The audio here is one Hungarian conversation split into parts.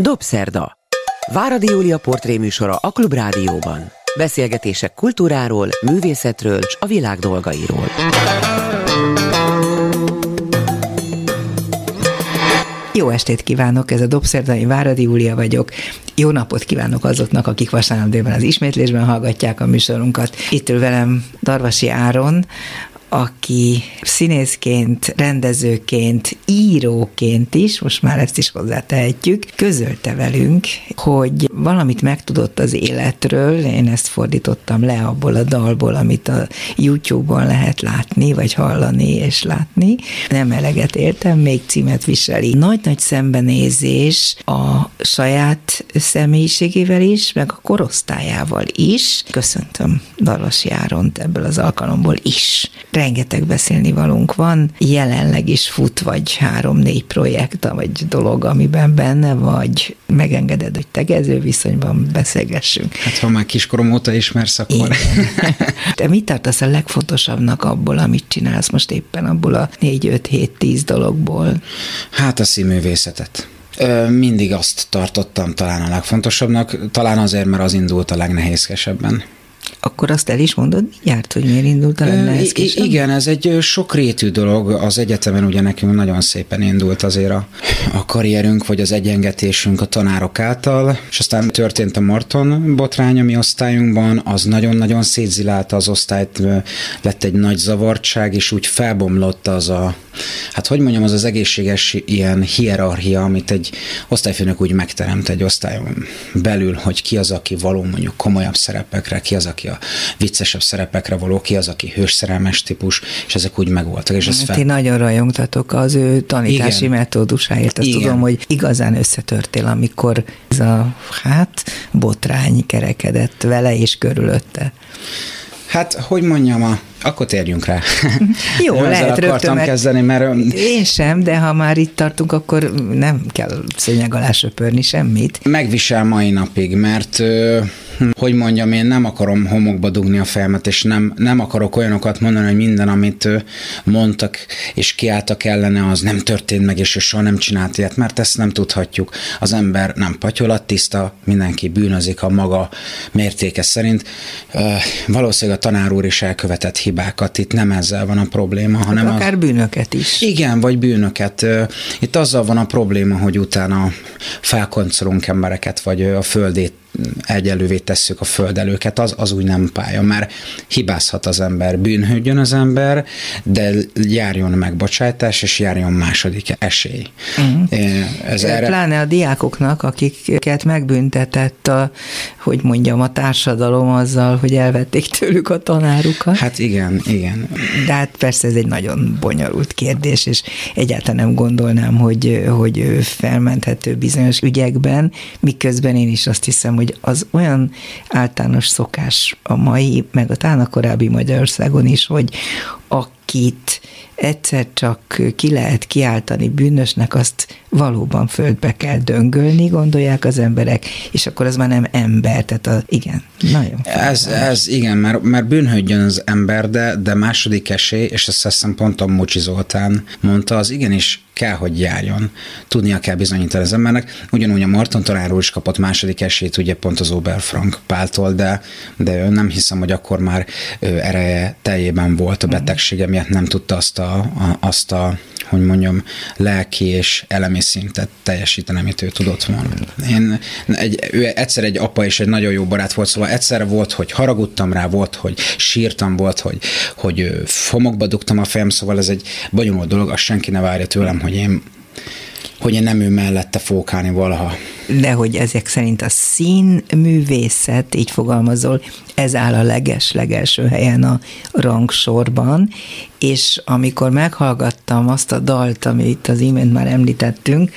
Dobszerda. Váradi Júlia portréműsora a Klubrádióban. Beszélgetések kultúráról, művészetről és a világ dolgairól. Jó estét kívánok, ez a Dobszerdai Váradi Júlia vagyok. Jó napot kívánok azoknak, akik vasárnap délben az ismétlésben hallgatják a műsorunkat. Itt ül velem Darvasi Áron, aki színészként, rendezőként, íróként is, most már ezt is hozzátehetjük, közölte velünk, hogy valamit megtudott az életről, én ezt fordítottam le abból a dalból, amit a YouTube-on lehet látni, vagy hallani és látni. Nem eleget értem, még címet viseli. Nagy-nagy szembenézés a saját személyiségével is, meg a korosztályával is. Köszöntöm Darvasi Áront ebből az alkalomból is rengeteg beszélni valunk van, jelenleg is fut vagy három-négy projekt, vagy dolog, amiben benne vagy, megengeded, hogy tegező viszonyban beszélgessünk. Hát ha már kiskorom óta ismersz, akkor... Te mit tartasz a legfontosabbnak abból, amit csinálsz most éppen abból a 4-5-7-10 dologból? Hát a színművészetet. Mindig azt tartottam talán a legfontosabbnak, talán azért, mert az indult a legnehézkesebben akkor azt el is mondod mindjárt, hogy miért indult a I- Igen, ez egy sokrétű dolog. Az egyetemen ugye nekünk nagyon szépen indult azért a, a karrierünk, vagy az egyengetésünk a tanárok által, és aztán történt a Marton botrány a mi osztályunkban, az nagyon-nagyon szétzilálta az osztályt, lett egy nagy zavartság, és úgy felbomlott az a, hát hogy mondjam, az az egészséges ilyen hierarchia, amit egy osztályfőnök úgy megteremt egy osztályon belül, hogy ki az, aki való mondjuk komolyabb szerepekre, ki az, aki a viccesebb szerepekre való, ki az, aki hősszerelmes típus, és ezek úgy megvoltak. És ez fel... Ti nagyon rajongtatok az ő tanítási Igen. metódusáért. Azt Igen. tudom, hogy igazán összetörtél, amikor ez a hát botrány kerekedett vele és körülötte. Hát, hogy mondjam, a, akkor térjünk rá. Jó, nem lehet akartam rögtön, mert kezdeni, mert... Én sem, de ha már itt tartunk, akkor nem kell szőnyeg alá söpörni semmit. Megvisel mai napig, mert hogy mondjam, én nem akarom homokba dugni a fejemet, és nem, nem akarok olyanokat mondani, hogy minden, amit mondtak és kiálltak ellene, az nem történt meg, és ő soha nem csinált ilyet, mert ezt nem tudhatjuk. Az ember nem patyolat tiszta, mindenki bűnözik a maga mértéke szerint. Valószínűleg a tanár úr is elkövetett hibákat, itt nem ezzel van a probléma, hanem hát akár az... bűnöket is. Igen, vagy bűnöket. Itt azzal van a probléma, hogy utána felkoncolunk embereket, vagy a földét egyelővé tesszük a földelőket, az, az úgy nem pálya, mert hibázhat az ember, bűnhődjön az ember, de járjon megbocsátás, és járjon második esély. Uh-huh. Ez erre... Pláne a diákoknak, akiket megbüntetett a, hogy mondjam, a társadalom azzal, hogy elvették tőlük a tanárukat. Hát igen, igen. De hát persze ez egy nagyon bonyolult kérdés, és egyáltalán nem gondolnám, hogy, hogy felmenthető bizonyos ügyekben, miközben én is azt hiszem, hogy az olyan általános szokás a mai, meg a talán a korábbi Magyarországon is, hogy akit egyszer csak ki lehet kiáltani bűnösnek, azt valóban földbe kell döngölni, gondolják az emberek, és akkor az már nem ember, tehát a, igen, nagyon. Ez, ez igen, mert, mert bűnhődjön az ember, de, de második esély, és ezt azt hiszem pont a Mocsi Zoltán mondta, az igenis kell, hogy járjon. Tudnia kell bizonyítani az embernek. Ugyanúgy a Marton tanárról is kapott második esélyt, ugye pont az Oberfrank Páltól, de, de nem hiszem, hogy akkor már ereje teljében volt a betegsége miatt, nem tudta azt a, azt a hogy mondjam, lelki és elemi szintet teljesíteni, amit ő tudott volna. Én egy, ő egyszer egy apa és egy nagyon jó barát volt, szóval egyszer volt, hogy haragudtam rá, volt, hogy sírtam, volt, hogy, hogy fomokba dugtam a fejem, szóval ez egy bonyolult dolog, azt senki ne várja tőlem, hogy én hogy én nem ő mellette fókálni valaha. De hogy ezek szerint a színművészet, így fogalmazol, ez áll a leges-legelső helyen a rangsorban, és amikor meghallgattam azt a dalt, amit az imént már említettünk,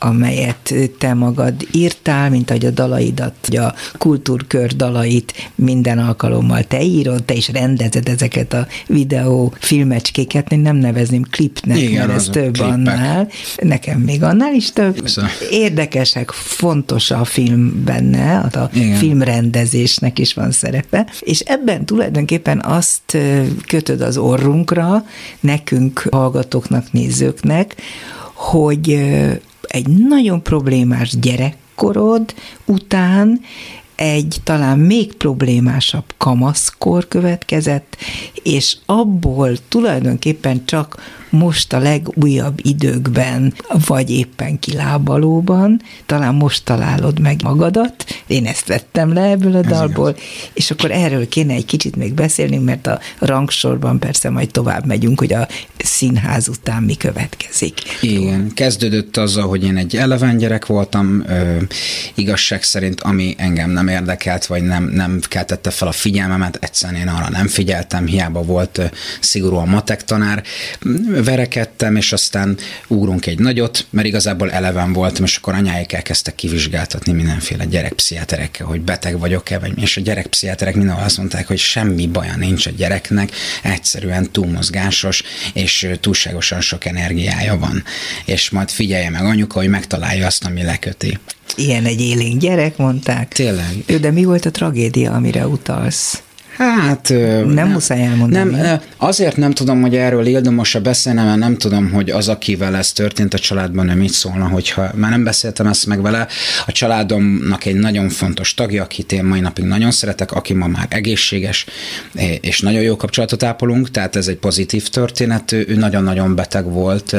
amelyet te magad írtál, mint ahogy a dalaidat, a kultúrkör dalait minden alkalommal te írod, te is rendezed ezeket a videó filmecskéket, én nem nevezném klipnek, Igen, mert ez több klipek. annál. Nekem még annál is több. Szóval. Érdekesek, fontos a film benne, a Igen. filmrendezésnek is van szerepe, és ebben tulajdonképpen azt kötöd az orrunkra, nekünk, hallgatóknak, nézőknek, hogy egy nagyon problémás gyerek gyerekkorod után egy talán még problémásabb kamaszkor következett, és abból tulajdonképpen csak most a legújabb időkben, vagy éppen kilábalóban, talán most találod meg magadat, én ezt vettem le ebből a dalból, és akkor erről kéne egy kicsit még beszélni, mert a rangsorban persze majd tovább megyünk, hogy a színház után mi következik. Igen, kezdődött azzal, hogy én egy eleven gyerek voltam, ö, igazság szerint, ami engem nem érdekelt, vagy nem, nem keltette fel a figyelmemet, egyszerűen én arra nem figyeltem, hiába volt ö, szigorúan matek tanár, verekedtem, és aztán ugrunk egy nagyot, mert igazából eleven voltam, és akkor anyáik elkezdtek kivizsgáltatni mindenféle gyerekpszichiáterekkel, hogy beteg vagyok-e, vagy és a gyerekpszichiáterek mindenhol azt mondták, hogy semmi baja nincs a gyereknek, egyszerűen túlmozgásos, és túlságosan sok energiája van. És majd figyelje meg anyuka, hogy megtalálja azt, ami leköti. Ilyen egy élénk gyerek, mondták. Tényleg. Ő, de mi volt a tragédia, amire utalsz? Hát... Nem, nem muszáj elmondani. Nem, azért nem tudom, hogy erről Ildomos-a beszélne, mert nem tudom, hogy az, akivel ez történt a családban, nem így szólna, hogyha már nem beszéltem ezt meg vele. A családomnak egy nagyon fontos tagja, akit én mai napig nagyon szeretek, aki ma már egészséges, és nagyon jó kapcsolatot ápolunk, tehát ez egy pozitív történet. Ő nagyon-nagyon beteg volt,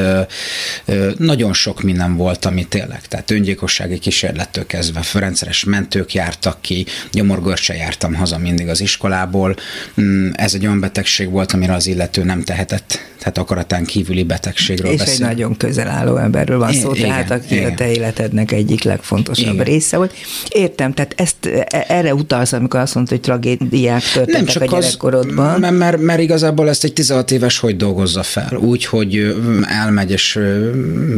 nagyon sok minden volt, ami tényleg, tehát öngyilkossági kísérlettől kezdve rendszeres mentők jártak ki, gyomorgörcse jártam haza mindig az iskolába, igazából mm, ez egy olyan betegség volt, amire az illető nem tehetett, tehát akaratán kívüli betegségről És beszél. egy nagyon közel álló emberről van szó, igen, tehát aki igen. a te életednek egyik legfontosabb igen. része volt. Értem, tehát ezt e, erre utalsz, amikor azt mondta, hogy tragédiák történtek nem csak a gyerekkorodban. Az, mert, mert, mert igazából ezt egy 16 éves hogy dolgozza fel? Úgy, hogy elmegy és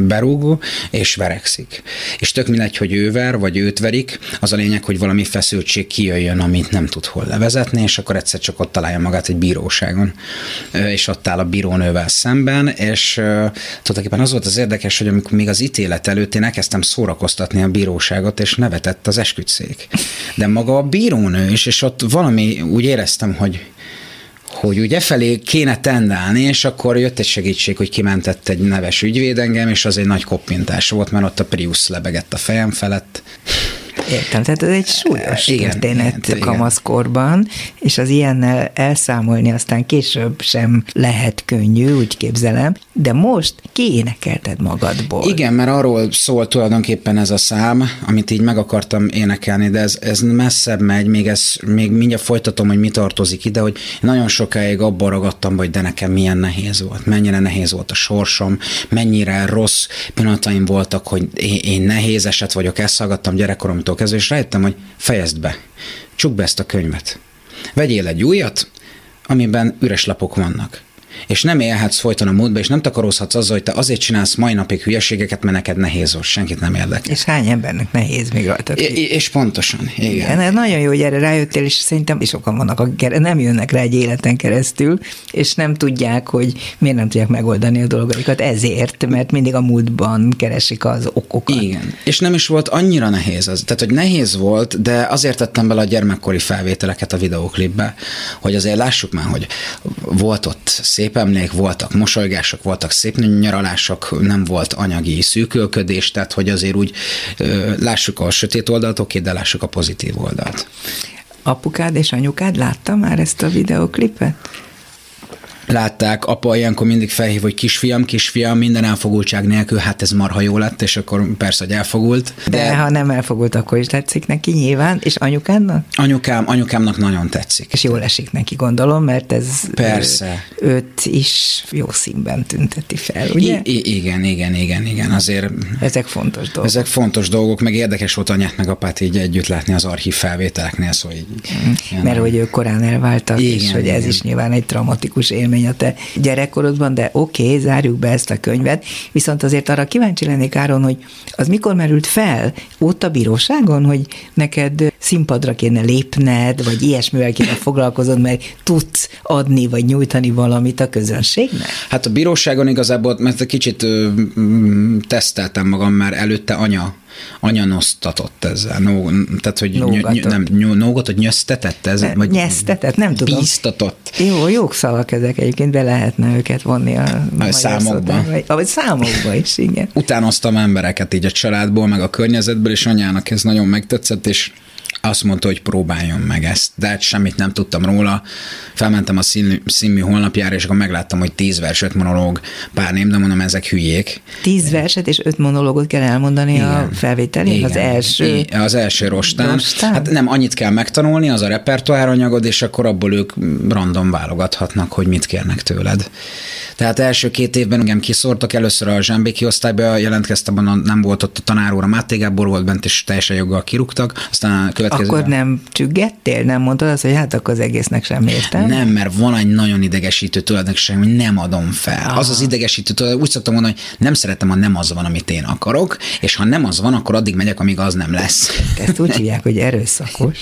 berúg, és verekszik. És tök mindegy, hogy ő ver, vagy őt verik, az a lényeg, hogy valami feszültség kijöjjön, amit nem tud hol levezetni, és akkor egyszer csak ott találja magát egy bíróságon, és ott áll a bírónővel szemben, és tulajdonképpen az volt az érdekes, hogy amikor még az ítélet előtt én elkezdtem szórakoztatni a bíróságot, és nevetett az esküdszék. De maga a bírónő is, és ott valami úgy éreztem, hogy hogy ugye felé kéne tendálni, és akkor jött egy segítség, hogy kimentett egy neves ügyvéd engem, és az egy nagy koppintás volt, mert ott a Prius lebegett a fejem felett. Értem, tehát ez egy súlyos igen, történet igen, kamaszkorban, és az ilyennel elszámolni aztán később sem lehet könnyű, úgy képzelem, de most kiénekelted magadból. Igen, mert arról szól tulajdonképpen ez a szám, amit így meg akartam énekelni, de ez, ez messzebb megy, még, ez, még mindjárt folytatom, hogy mi tartozik ide, hogy nagyon sokáig abban ragadtam, hogy de nekem milyen nehéz volt, mennyire nehéz volt a sorsom, mennyire rossz pillanataim voltak, hogy én, én nehéz eset vagyok, elszaggattam gyerekkoromtól kezdve, és rájöttem, hogy fejezd be, csuk be ezt a könyvet. Vegyél egy újat, amiben üres lapok vannak és nem élhetsz folyton a múltba, és nem takarózhatsz azzal, hogy te azért csinálsz mai napig hülyeségeket, mert neked nehéz volt, senkit nem érdekel. És hány embernek nehéz még rajta? És, és pontosan, igen. igen. Ez nagyon jó, hogy erre rájöttél, és szerintem is sokan vannak, akik nem jönnek rá egy életen keresztül, és nem tudják, hogy miért nem tudják megoldani a dolgaikat ezért, mert mindig a múltban keresik az okokat. Igen, és nem is volt annyira nehéz az. Tehát, hogy nehéz volt, de azért tettem bele a gyermekkori felvételeket a videóklipbe, hogy azért lássuk már, hogy volt ott szép szép emlék, voltak mosolygások, voltak szép nyaralások, nem volt anyagi szűkölködés, tehát hogy azért úgy lássuk a sötét oldalt, oké, de lássuk a pozitív oldalt. Apukád és anyukád látta már ezt a videoklipet? Látták, apa ilyenkor mindig felhív, hogy kisfiam, kisfiam, minden elfogultság nélkül, hát ez marha jó lett, és akkor persze, hogy elfogult. De, de ha nem elfogult, akkor is tetszik neki nyilván, és anyukádnak? Anyukám, anyukámnak nagyon tetszik. És jól esik neki, gondolom, mert ez persze. Ő, őt is jó színben tünteti fel, ugye? I- igen, igen, igen, igen, azért. Ezek fontos dolgok. Ezek fontos dolgok, meg érdekes volt anyát meg apát így együtt látni az archív felvételeknél, szóval így. Mert hogy ők korán elváltak, igen, és hogy igen. ez is nyilván egy traumatikus élmény élmény a te gyerekkorodban, de oké, okay, zárjuk be ezt a könyvet, viszont azért arra kíváncsi lennék, Áron, hogy az mikor merült fel ott a bíróságon, hogy neked színpadra kéne lépned, vagy ilyesmivel kéne foglalkozod, mert tudsz adni, vagy nyújtani valamit a közönségnek? Hát a bíróságon igazából, mert kicsit ö, teszteltem magam, mert előtte anya anya nosztatott ezzel. No, tehát, hogy ny- ny- nem, nógatott, nyöztetett ez? Vagy nyesztetett, nem tudom. Bíztatott. Jó, jók szavak ezek egyébként, be lehetne őket vonni a, a számokba. Vagy, vagy számokba is, igen. Utánoztam embereket így a családból, meg a környezetből, és anyának ez nagyon megtetszett, és azt mondta, hogy próbáljon meg ezt, de hát semmit nem tudtam róla. Felmentem a színmű honlapjára, és akkor megláttam, hogy tíz vers, öt monológ, pár ném, de mondom, ezek hülyék. Tíz verset és öt monológot kell elmondani Igen. a felvételén? Az első? Igen, az első rostán. rostán. Hát nem, annyit kell megtanulni, az a repertoáranyagod, és akkor abból ők random válogathatnak, hogy mit kérnek tőled. Tehát első két évben engem kiszórtak, először a Zsámbéki osztályba jelentkeztem, nem volt ott a tanár úr, a Máté Gábor volt bent, és teljesen joggal kirúgtak. Aztán a következő... Akkor nem csüggettél? Nem mondtad azt, hogy hát akkor az egésznek sem értem? Nem, mert van egy nagyon idegesítő tulajdonság, hogy nem adom fel. Aha. Az az idegesítő, úgy szoktam mondani, hogy nem szeretem, ha nem az van, amit én akarok, és ha nem az van, akkor addig megyek, amíg az nem lesz. Ezt úgy hívják, hogy erőszakos.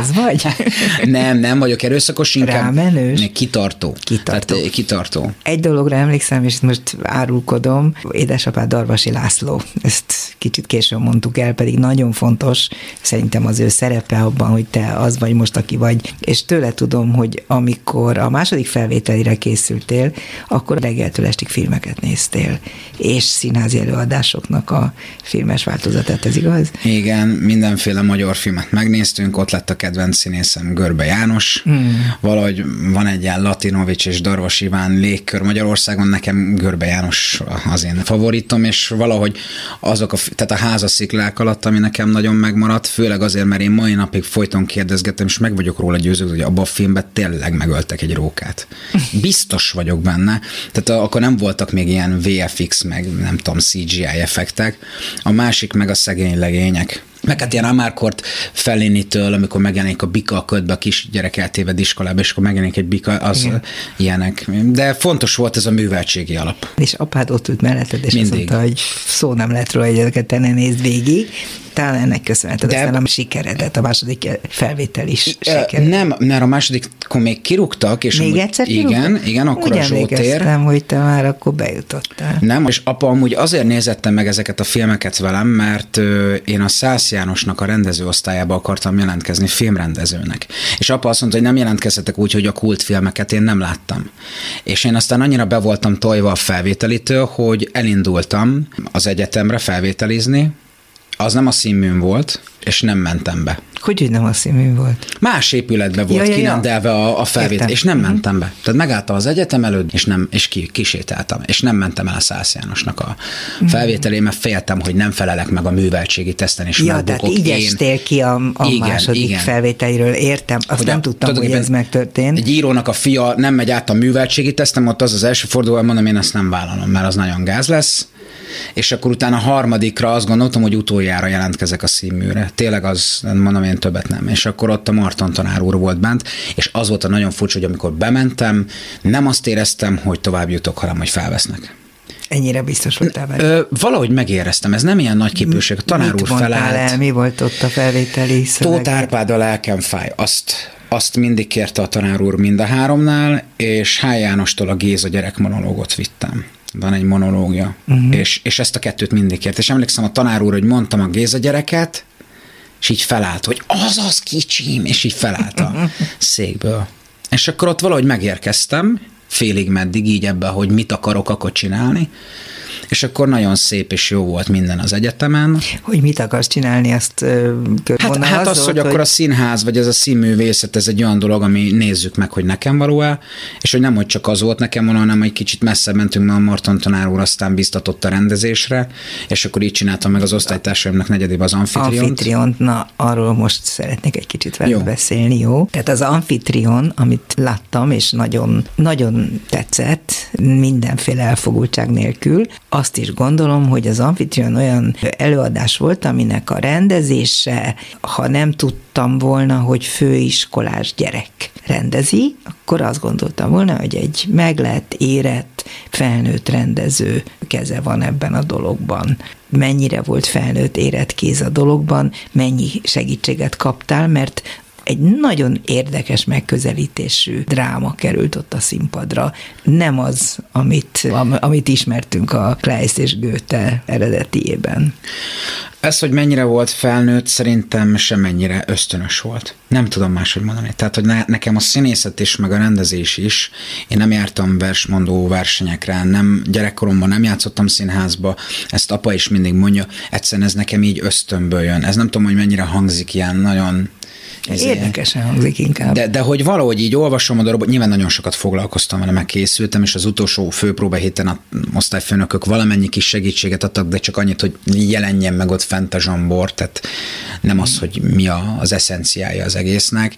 Az vagy? nem, nem vagyok erőszakos, inkább Rámenős? kitartó. Kitartó. Tehát, kitartó. Egy dologra emlékszem, és most árulkodom, édesapád Darvasi László, ezt kicsit későn mondtuk el, pedig nagyon fontos, szerintem az ő szerepe abban, hogy te az vagy most, aki vagy, és tőle tudom, hogy amikor a második felvételire készültél, akkor reggeltől estig filmeket néztél, és színházi előadásoknak a filmes változatát, ez igaz? Igen, mindenféle magyar filmet megnéztünk, ott lett a kedvenc színészem Görbe János, hmm. valahogy van egy ilyen Latinovics és Darvas Iván légkör Magyarországon, nekem Görbe János az én favoritom, és valahogy azok a, tehát a házasziklák alatt, ami nekem nagyon megmaradt, főleg azért, mert én mai napig folyton kérdezgetem, és meg vagyok róla győződve, hogy abban a filmben tényleg megöltek egy rókát. Biztos vagyok benne. Tehát akkor nem voltak még ilyen VFX, meg nem tudom, CGI effektek. A másik meg a szegény legények meg hát ilyen Amárkort Fellinitől, amikor megjelenik a bika a ködbe, a kisgyerek eltéved iskolába, és akkor megjelenik egy bika, az Igen. ilyenek. De fontos volt ez a műveltségi alap. És apád ott ült melletted, és Mindig. azt mondta, hogy szó nem lett róla, hogy ezeket te ne nézd végig talán ennek köszönheted De... aztán a sikeredet, a második felvétel is siker. Nem, mert a második akkor még kirúgtak, és még amúgy, egyszer kirúgtak? Igen, igen, akkor Úgy a Zsótér. Nem, hogy te már akkor bejutottál. Nem, és apa amúgy azért nézettem meg ezeket a filmeket velem, mert én a Szász Jánosnak a rendezőosztályába akartam jelentkezni filmrendezőnek. És apa azt mondta, hogy nem jelentkezhetek úgy, hogy a kultfilmeket én nem láttam. És én aztán annyira be voltam tojva a felvételitől, hogy elindultam az egyetemre felvételizni, az nem a színműn volt, és nem mentem be. Hogy, hogy nem a színmű volt? Más épületbe volt ja, ja, kirendelve a, a felvétel, és nem uh-huh. mentem be. Tehát megálltam az egyetem előtt, és, nem, és ki, kisétáltam, és nem mentem el a Szász Jánosnak a uh-huh. felvételé, mert féltem, hogy nem felelek meg a műveltségi teszten, és ja, tehát így én... estél ki a, a igen, második igen. felvételiről, értem, azt hogy nem a, tudtam, hogy ez megtörtént. Egy írónak a fia nem megy át a műveltségi tesztem, ott az az első forduló, mondom, én ezt nem vállalom, mert az nagyon gáz lesz, és akkor utána a harmadikra azt gondoltam, hogy utoljára jelentkezek a színműre. Tényleg az, mondom én többet nem. És akkor ott a Marton tanár úr volt bent, és az volt a nagyon furcsa, hogy amikor bementem, nem azt éreztem, hogy tovább jutok, hanem hogy felvesznek. Ennyire biztos voltál benne? Valahogy megéreztem, ez nem ilyen nagy képűség. A tanár Mit úr felállt. El? Mi volt ott a felvételi szöveg? Tóth Árpád a lelkem fáj. Azt, azt mindig kérte a tanár úr mind a háromnál, és H. Jánostól a Géza gyerek monológot vittem van egy monológia, uh-huh. és, és ezt a kettőt mindig kért. És emlékszem a tanár úr, hogy mondtam a Géza gyereket, és így felállt, hogy az az kicsim, és így felállt a székből. És akkor ott valahogy megérkeztem, félig meddig így ebbe, hogy mit akarok akkor csinálni, és akkor nagyon szép és jó volt minden az egyetemen. Hogy mit akarsz csinálni, azt hát, hát az, hogy, hogy akkor a színház, vagy ez a színművészet, ez egy olyan dolog, ami nézzük meg, hogy nekem való-e, és hogy nem, hogy csak az volt nekem való, hanem egy kicsit messze mentünk, mert a Marton tanár úr aztán biztatott a rendezésre, és akkor így csináltam meg az osztálytársaimnak negyedébe az amfitriont. Amfitriont, na arról most szeretnék egy kicsit veled jó. beszélni, jó? Tehát az amfitrion, amit láttam, és nagyon, nagyon tetszett, mindenféle elfogultság nélkül, az azt is gondolom, hogy az Amfitrion olyan előadás volt, aminek a rendezése, ha nem tudtam volna, hogy főiskolás gyerek rendezi, akkor azt gondoltam volna, hogy egy meglett, érett, felnőtt rendező keze van ebben a dologban. Mennyire volt felnőtt, érett kéz a dologban, mennyi segítséget kaptál, mert egy nagyon érdekes megközelítésű dráma került ott a színpadra. Nem az, amit, amit ismertünk a Kleist és Goethe eredetiében. Ez, hogy mennyire volt felnőtt, szerintem semennyire ösztönös volt. Nem tudom máshogy mondani. Tehát, hogy ne, nekem a színészet is, meg a rendezés is, én nem jártam versmondó versenyekre, nem gyerekkoromban nem játszottam színházba, ezt apa is mindig mondja, egyszerűen ez nekem így ösztönből jön. Ez nem tudom, hogy mennyire hangzik ilyen nagyon Érdekesen hangzik inkább. De, de hogy valahogy így olvasom a darabot, nyilván nagyon sokat foglalkoztam vele, megkészültem, és az utolsó főpróba héten a osztályfőnökök valamennyi kis segítséget adtak, de csak annyit, hogy jelenjen meg ott fent a zsambor, tehát nem az, hogy mi a, az eszenciája az egésznek.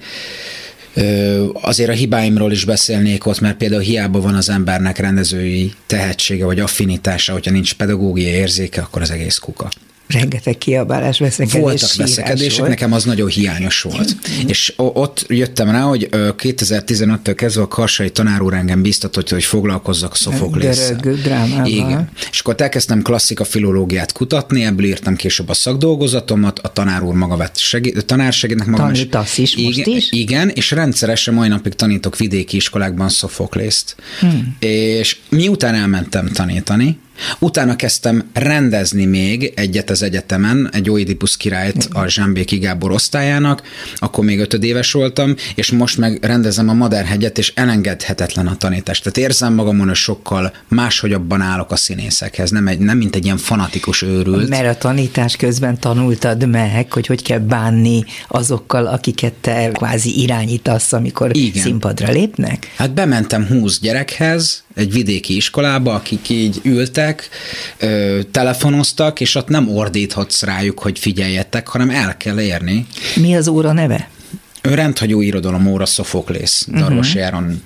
Azért a hibáimról is beszélnék ott, mert például hiába van az embernek rendezői tehetsége vagy affinitása, hogyha nincs pedagógiai érzéke, akkor az egész kuka rengeteg kiabálás, veszekedés, Voltak veszekedések, volt. nekem az nagyon hiányos volt. Mm-hmm. És ott jöttem rá, hogy 2015-től kezdve a Karsai tanár úr engem biztatott, hogy foglalkozzak Szofoklésszel. Görög drámával. Igen. És akkor elkezdtem klasszika filológiát kutatni, ebből írtam később a szakdolgozatomat, a tanár úr maga vett segít, tanár segítnek magam. Tanítasz is igen, most is? Igen, és rendszeresen mai napig tanítok vidéki iskolákban Szofoklészt. Hmm. És miután elmentem tanítani, Utána kezdtem rendezni még egyet az egyetemen, egy Oidipus királyt a Zsámbéki Gábor osztályának, akkor még ötödéves voltam, és most meg rendezem a Maderhegyet, és elengedhetetlen a tanítás. Tehát érzem magamon, hogy sokkal máshogyabban állok a színészekhez, nem, egy, nem mint egy ilyen fanatikus őrült. Mert a tanítás közben tanultad meg, hogy hogy kell bánni azokkal, akiket te kvázi irányítasz, amikor Igen. színpadra lépnek? Hát bementem húsz gyerekhez, egy vidéki iskolába, akik így ültek, ö, telefonoztak, és ott nem ordíthatsz rájuk, hogy figyeljetek, hanem el kell érni. Mi az óra neve? Ő rendhagyó irodalom óra Szofoklész, uh-huh. Darvas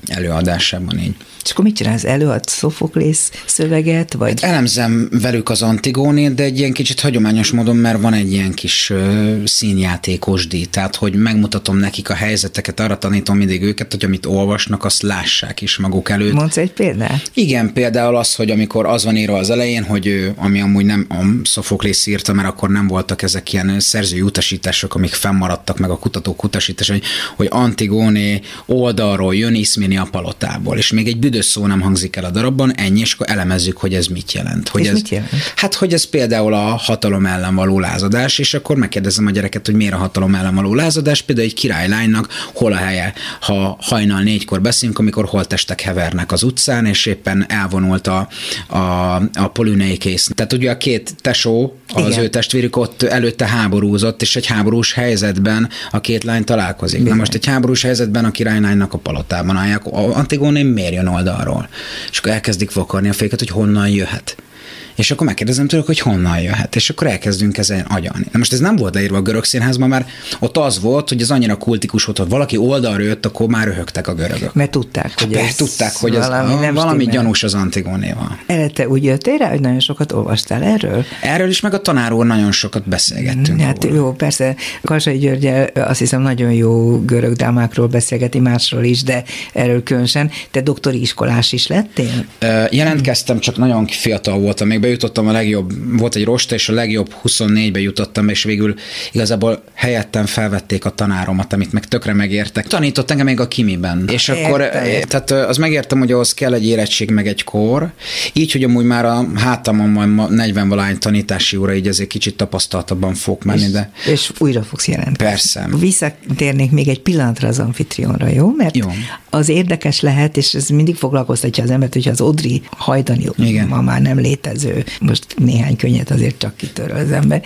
előadásában így. És akkor mit csinálsz? Előad Szofoklész szöveget? Vagy? Hát elemzem velük az Antigónét, de egy ilyen kicsit hagyományos módon, mert van egy ilyen kis ö, színjátékos díj, tehát hogy megmutatom nekik a helyzeteket, arra tanítom mindig őket, hogy amit olvasnak, azt lássák is maguk előtt. Mondsz egy példát? Igen, például az, hogy amikor az van írva az elején, hogy ami amúgy nem a Szofoklész írta, mert akkor nem voltak ezek ilyen szerzői utasítások, amik fennmaradtak meg a kutatók utasítás, hogy, hogy Antigóné oldalról jön Iszmini a palotából, és még egy büdös szó nem hangzik el a darabban, ennyi, és akkor elemezzük, hogy ez mit jelent. Hogy és ez, mit jelent? Hát, hogy ez például a hatalom ellen való lázadás, és akkor megkérdezem a gyereket, hogy miért a hatalom ellen való lázadás, például egy királylánynak hol a helye, ha hajnal négykor beszélünk, amikor holtestek hevernek az utcán, és éppen elvonult a, a, a polünei kész. Tehát ugye a két tesó, az Igen. ő testvérük ott előtte háborúzott, és egy háborús helyzetben a két lány találkozik. Bizony. Na most egy háborús helyzetben a királylánynak a palotában állják. Antigóné miért jön oldalról. És akkor elkezdik vakarni a féket, hogy honnan jöhet és akkor megkérdezem tőlük, hogy honnan jöhet, és akkor elkezdünk ezen agyalni. Na most ez nem volt leírva a görög színházban, mert ott az volt, hogy ez annyira kultikus volt, hogy valaki oldalra jött, akkor már röhögtek a görögök. Mert tudták, hogy ez tudták, hogy ez valami, nem valami gyanús az Antigónéval. Erre te úgy jöttél rá, hogy nagyon sokat olvastál erről? Erről is, meg a tanár úr nagyon sokat beszélgettünk. Hát róla. jó, persze, Karsai György azt hiszem nagyon jó görög dámákról beszélgeti, másról is, de erről különösen. Te doktori iskolás is lettél? Jelentkeztem, csak nagyon fiatal voltam, még bejutottam a legjobb, volt egy rosta, és a legjobb 24-be jutottam, és végül igazából helyettem felvették a tanáromat, amit meg tökre megértek. Tanított engem még a kimiben. És akkor, Érte. tehát az megértem, hogy ahhoz kell egy érettség, meg egy kor. Így, hogy amúgy már a hátamon majd 40 valány tanítási óra, így azért kicsit tapasztaltabban fog menni, és, de... És újra fogsz jelentkezni. Persze. Visszatérnék még egy pillanatra az amfitrionra, jó? Mert jó. az érdekes lehet, és ez mindig foglalkoztatja az embert, hogyha az Odri hajdani Igen. ma már nem létező most néhány könyvet azért csak kitör az ember,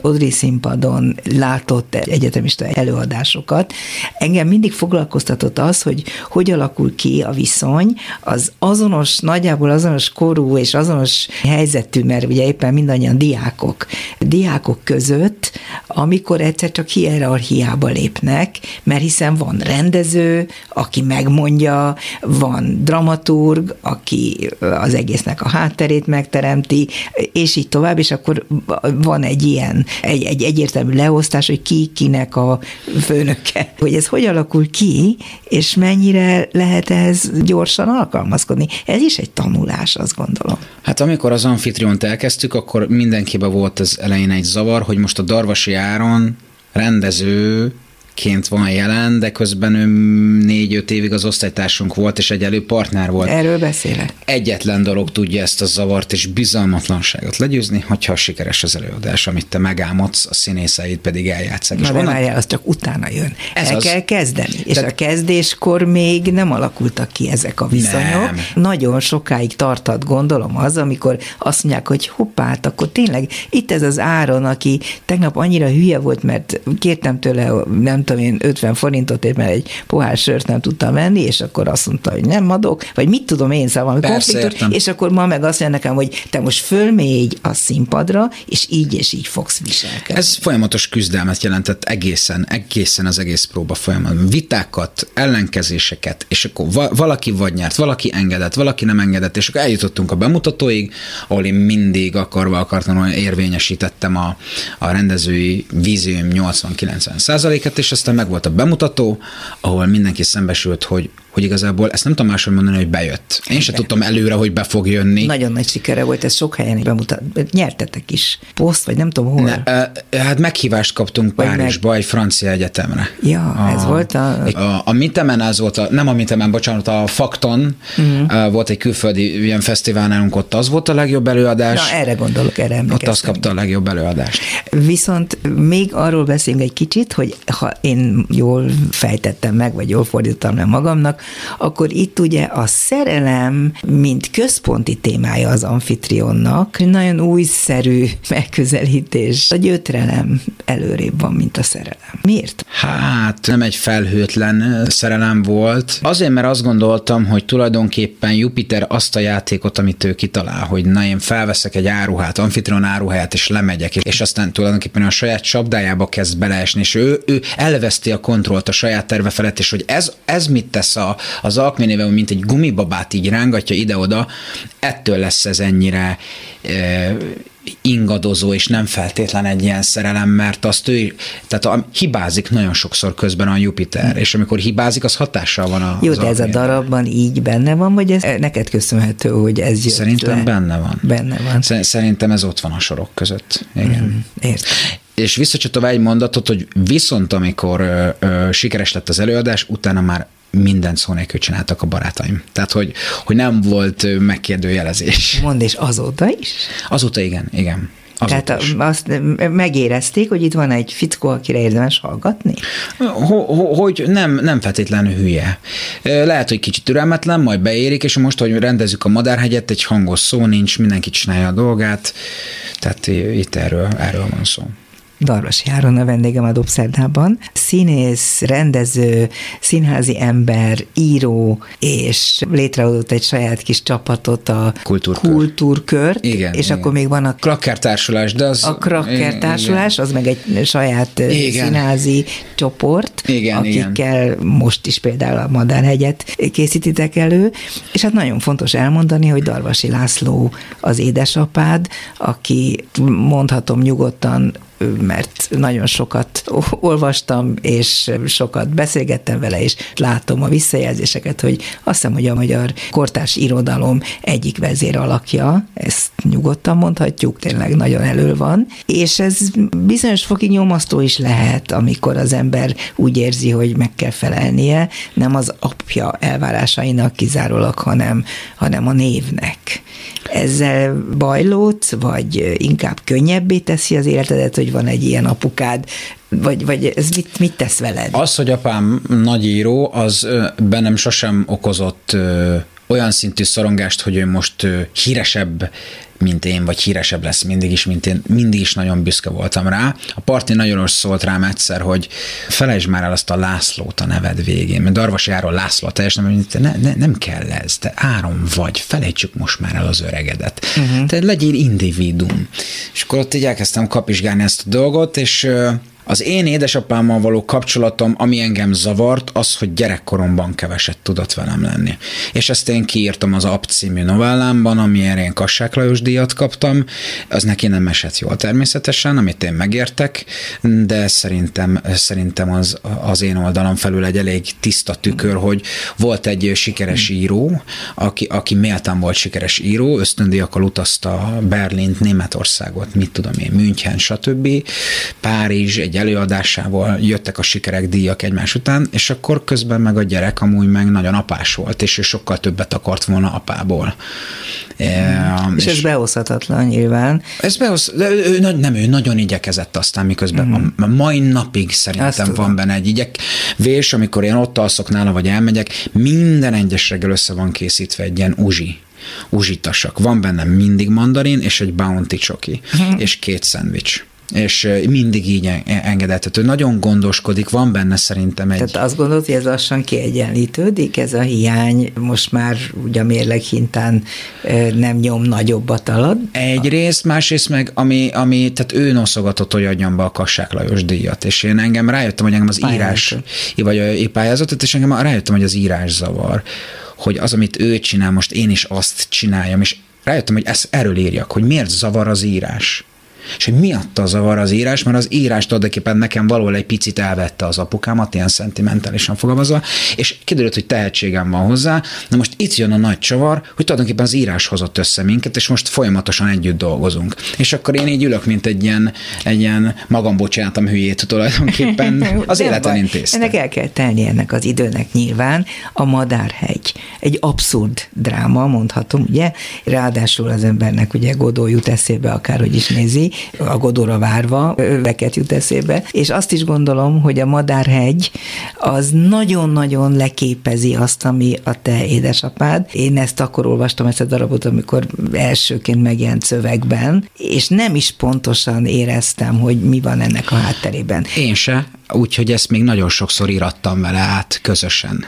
Odri színpadon látott egyetemista előadásokat. Engem mindig foglalkoztatott az, hogy hogy alakul ki a viszony az azonos, nagyjából azonos korú és azonos helyzetű, mert ugye éppen mindannyian diákok, diákok között amikor egyszer csak hierarchiába lépnek, mert hiszen van rendező, aki megmondja, van dramaturg, aki az egésznek a hátterét megteremti, és így tovább, és akkor van egy ilyen, egy, egy egyértelmű leosztás, hogy ki kinek a főnöke. Hogy ez hogy alakul ki, és mennyire lehet ez gyorsan alkalmazkodni. Ez is egy tanulás, azt gondolom. Hát amikor az amfitriont elkezdtük, akkor mindenkiben volt az elején egy zavar, hogy most a Darvasi Áron rendező ként van jelen, de közben ő négy-öt évig az osztálytársunk volt, és egyelő partner volt. Erről beszélek. Egyetlen dolog tudja ezt a zavart és bizalmatlanságot legyőzni, hogyha sikeres az előadás, amit te megálmodsz, a színészeid pedig eljátszák. Na de várjál, az csak utána jön. Ez El az... kell kezdeni. És de... a kezdéskor még nem alakultak ki ezek a viszonyok. Nem. Nagyon sokáig tartott, gondolom az, amikor azt mondják, hogy hoppát, akkor tényleg itt ez az Áron, aki tegnap annyira hülye volt, mert kértem tőle, nem nem tudom én, 50 forintot, mert egy pohár sört nem tudtam venni, és akkor azt mondta, hogy nem adok, vagy mit tudom én, szóval Persze, konfliktus, és akkor ma meg azt mondja nekem, hogy te most fölmégy a színpadra, és így és így fogsz viselkedni. Ez folyamatos küzdelmet jelentett egészen, egészen az egész próba folyamat. Vitákat, ellenkezéseket, és akkor va- valaki vagy nyert, valaki engedett, valaki nem engedett, és akkor eljutottunk a bemutatóig, ahol én mindig akarva akartam, érvényesítettem a, a rendezői vízium 80-90 százaléket, és aztán meg volt a bemutató, ahol mindenki szembesült, hogy hogy igazából ezt nem tudom máshogy mondani, hogy bejött. Én sem tudtam előre, hogy be fog jönni. Nagyon nagy sikere volt, ez sok helyen bemutat. Nyertetek is. Poszt, vagy nem tudom hol. Ne, hát meghívást kaptunk vagy Párizsba, meg... egy francia egyetemre. Ja, a, ez volt a... A, a Mitemen, az volt a, nem a Mitemen, bocsánat, a Fakton uh-huh. volt egy külföldi ilyen fesztivál nálunk, ott az volt a legjobb előadás. Na, erre gondolok, erre Ott azt kapta a legjobb előadást. Viszont még arról beszélünk egy kicsit, hogy ha én jól fejtettem meg, vagy jól fordítottam le magamnak, akkor itt ugye a szerelem, mint központi témája az amfitrionnak, nagyon újszerű megközelítés. A gyötrelem előrébb van, mint a szerelem. Miért? Hát nem egy felhőtlen szerelem volt. Azért, mert azt gondoltam, hogy tulajdonképpen Jupiter azt a játékot, amit ő kitalál, hogy na én felveszek egy áruhát, amfitrion áruhelyet, és lemegyek, és aztán tulajdonképpen a saját csapdájába kezd beleesni, és ő, ő elveszti a kontrollt a saját terve felett, és hogy ez, ez mit tesz a, az alkménével, mint egy gumibabát így rángatja ide-oda, ettől lesz ez ennyire e, ingadozó, és nem feltétlen egy ilyen szerelem, mert azt ő, tehát a, hibázik nagyon sokszor közben a Jupiter, és amikor hibázik, az hatással van a Jó, de ez a darabban így benne van, vagy ez neked köszönhető, hogy ez jött Szerintem le? benne van. Benne van. Szerintem ez ott van a sorok között. Igen. Mm, értem és visszacsatolva egy mondatot, hogy viszont amikor ö, ö, sikeres lett az előadás, utána már mindent szó nélkül csináltak a barátaim. Tehát, hogy, hogy nem volt megkérdőjelezés. Mond, és azóta is? Azóta igen, igen. Azóta Tehát is. azt megérezték, hogy itt van egy fickó, akire érdemes hallgatni? Hogy nem, nem feltétlenül hülye. Lehet, hogy kicsit türelmetlen, majd beérik, és most, hogy rendezzük a Madárhegyet, egy hangos szó nincs, mindenki csinálja a dolgát, tehát itt erről, erről van szó. Darvas Járon a vendégem a Dobszerdában. Színész, rendező, színházi ember, író, és létrehozott egy saját kis csapatot, a Kultúrkör. Kultúrkört, igen, és igen. akkor még van a Krakker társulás, de az... A Krakker társulás, az meg egy saját igen. színházi csoport, igen, akikkel igen. most is például a Madárhegyet készítitek elő, és hát nagyon fontos elmondani, hogy Darvasi László az édesapád, aki mondhatom nyugodtan mert nagyon sokat olvastam, és sokat beszélgettem vele, és látom a visszajelzéseket, hogy azt hiszem, hogy a magyar kortárs irodalom egyik vezér alakja, ezt nyugodtan mondhatjuk, tényleg nagyon elő van, és ez bizonyos fokig nyomasztó is lehet, amikor az ember úgy érzi, hogy meg kell felelnie, nem az apja elvárásainak kizárólag, hanem, hanem a névnek. Ezzel bajlódsz, vagy inkább könnyebbé teszi az életedet, hogy van egy ilyen apukád, vagy, vagy ez mit, mit tesz veled? Az, hogy apám nagyíró, az bennem sosem okozott olyan szintű szorongást, hogy ő most híresebb mint én, vagy híresebb lesz mindig is, mint én. Mindig is nagyon büszke voltam rá. A parti nagyon szólt rám egyszer, hogy felejtsd már el azt a Lászlót a neved végén, mert Darvasi Áron László, teljesen nem, ne, ne, nem kell ez, te Áron vagy, felejtsük most már el az öregedet. Uh-huh. Te legyél individuum. És akkor ott így elkezdtem kapizsgálni ezt a dolgot, és az én édesapámmal való kapcsolatom, ami engem zavart, az, hogy gyerekkoromban keveset tudott velem lenni. És ezt én kiírtam az App című novellámban, amiért én Kassák Lajos díjat kaptam. Az neki nem esett jól természetesen, amit én megértek, de szerintem, szerintem az, az én oldalam felül egy elég tiszta tükör, hogy volt egy sikeres író, aki, aki méltán volt sikeres író, ösztöndíjakkal utazta Berlint, Németországot, mit tudom én, München, stb. Párizs, egy előadásával jöttek a sikerek, díjak egymás után, és akkor közben meg a gyerek amúgy meg nagyon apás volt, és ő sokkal többet akart volna apából. Mm. És, és ez behozhatatlan nyilván. Ez behoz, de ő, ő, nem, ő nagyon igyekezett aztán, miközben mm. a, mai napig szerintem van benne egy igyekvés, amikor én ott alszok nála, vagy elmegyek, minden egyes reggel össze van készítve egy ilyen uzsi uzsitasak. Van benne mindig mandarin, és egy bounty csoki, mm. és két szendvics és mindig így engedethető. Nagyon gondoskodik, van benne szerintem egy... Tehát azt gondolod, hogy ez lassan kiegyenlítődik, ez a hiány most már ugye a mérleg hintán nem nyom nagyobbat alad? Egyrészt, másrészt meg, ami, ami tehát ő noszogatott, hogy adjam be a Kassák Lajos díjat, és én engem rájöttem, hogy engem az írás, vagy a pályázatot, és engem rájöttem, hogy az írás zavar, hogy az, amit ő csinál, most én is azt csináljam, és rájöttem, hogy ezt erről írjak, hogy miért zavar az írás és hogy miatta zavar az írás, mert az írás tulajdonképpen nekem valahol egy picit elvette az apukámat, ilyen szentimentálisan fogalmazva, és kiderült, hogy tehetségem van hozzá. Na most itt jön a nagy csavar, hogy tulajdonképpen az írás hozott össze minket, és most folyamatosan együtt dolgozunk. És akkor én így ülök, mint egy ilyen, egy ilyen magam bocsántam hülyét tulajdonképpen az életen intéztem. Ennek el kell tenni ennek az időnek nyilván. A Madárhegy. Egy abszurd dráma, mondhatom, ugye? Ráadásul az embernek ugye Godó jut eszébe, akárhogy is nézi, a Godóra várva, veket jut eszébe, és azt is gondolom, hogy a Madárhegy az nagyon-nagyon leképezi azt, ami a te édesapád. Én ezt akkor olvastam ezt a darabot, amikor elsőként megjelent szövegben, és nem is pontosan éreztem, hogy mi van ennek a hátterében. Én se, úgyhogy ezt még nagyon sokszor írattam vele át közösen.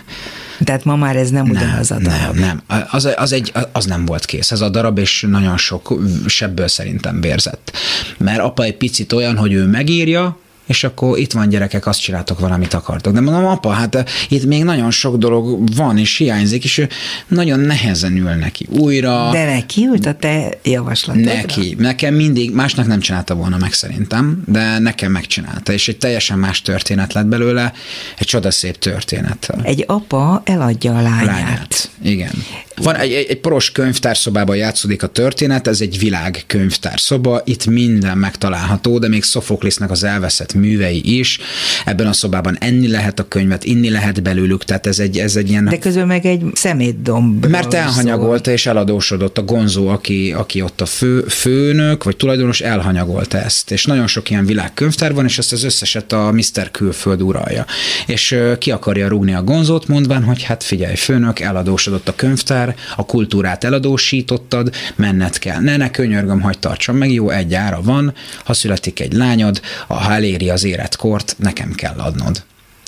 Tehát ma már ez nem ugyanaz a darab. Nem, nem. Az, az, egy, az nem volt kész. Ez a darab, és nagyon sok sebből szerintem vérzett. Mert apa egy picit olyan, hogy ő megírja, és akkor itt van gyerekek, azt csináltok valamit akartok. De mondom, apa, hát eh, itt még nagyon sok dolog van, és hiányzik, és ő nagyon nehezen ül neki újra. De neki ült a te javaslatodra? Neki. Nekem mindig, másnak nem csinálta volna meg szerintem, de nekem megcsinálta, és egy teljesen más történet lett belőle, egy csodaszép történet. Egy apa eladja a lányát. lányát. Igen. Van egy, egy, egy poros könyvtárszobában játszódik a történet, ez egy világ könyvtárszoba, itt minden megtalálható, de még Szofoklésnek az elveszett művei is. Ebben a szobában enni lehet a könyvet, inni lehet belőlük, tehát ez egy, ez egy ilyen... De közül meg egy szemétdomb. Mert elhanyagolta és eladósodott a Gonzó, aki, aki ott a fő, főnök, vagy tulajdonos elhanyagolta ezt. És nagyon sok ilyen világkönyvtár van, és ezt az összeset a Mr. Külföld uralja. És ki akarja rúgni a Gonzót, mondván, hogy hát figyelj, főnök, eladósodott a könyvtár, a kultúrát eladósítottad, menned kell. Ne, ne könyörgöm, hagyd tartsam meg, jó, egy ára van, ha születik egy lányod, ha eléri az életkort, nekem kell adnod.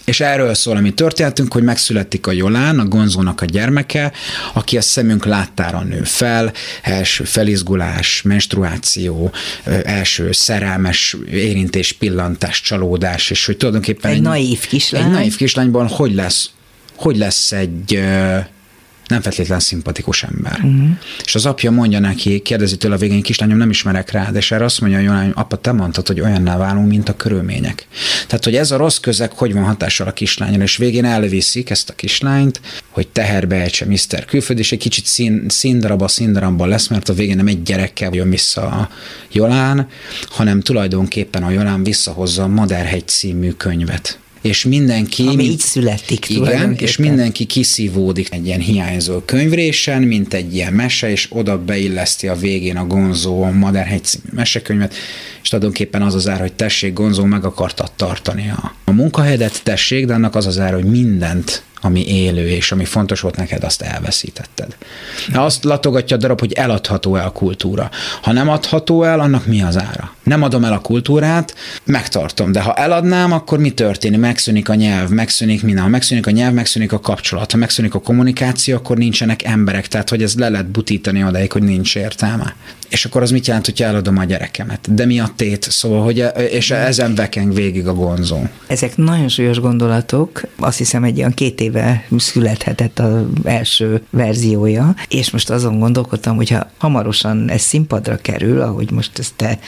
És erről szól a mi történetünk, hogy megszületik a Jolán, a Gonzónak a gyermeke, aki a szemünk láttára nő fel, első felizgulás, menstruáció, első szerelmes érintés, pillantás, csalódás, és hogy tulajdonképpen egy, egy naív kislány. Egy naív kislányban hogy lesz, hogy lesz egy nem feltétlen szimpatikus ember. Uh-huh. És az apja mondja neki, kérdezi tőle a végén, kislányom, nem ismerek rá, és erre azt mondja, hogy apa, te mondtad, hogy olyanná válunk, mint a körülmények. Tehát, hogy ez a rossz közeg hogy van hatással a kislányra, és végén elviszik ezt a kislányt, hogy teherbe ejtse Mr. Külföld, és egy kicsit szín, színdaraba, színdarabban lesz, mert a végén nem egy gyerekkel jön vissza a Jolán, hanem tulajdonképpen a Jolán visszahozza a Madárhegy című könyvet és mindenki... Ami így születik Igen, és mindenki kiszívódik egy ilyen hiányzó könyvrésen, mint egy ilyen mese, és oda beilleszti a végén a Gonzó a Madárhegy című mesekönyvet, és tulajdonképpen az az ár, hogy tessék, Gonzó meg akarta tartani a, a munkahelyedet, tessék, de annak az az ár, hogy mindent ami élő, és ami fontos volt neked, azt elveszítetted. Azt latogatja a darab, hogy eladható-e a kultúra. Ha nem adható el, annak mi az ára? Nem adom el a kultúrát, megtartom, de ha eladnám, akkor mi történik? Megszűnik a nyelv, megszűnik minden. Ha megszűnik a nyelv, megszűnik a kapcsolat. Ha megszűnik a kommunikáció, akkor nincsenek emberek. Tehát, hogy ez le lehet butítani odaig, hogy nincs értelme. És akkor az mit jelent, hogy eladom a gyerekemet? De mi a tét? Szóval, hogy és ezen vekeng végig a gonzó. Ezek nagyon súlyos gondolatok. Azt hiszem, egy olyan két éve születhetett az első verziója, és most azon gondolkodtam, hogyha hamarosan ez színpadra kerül, ahogy most ezt te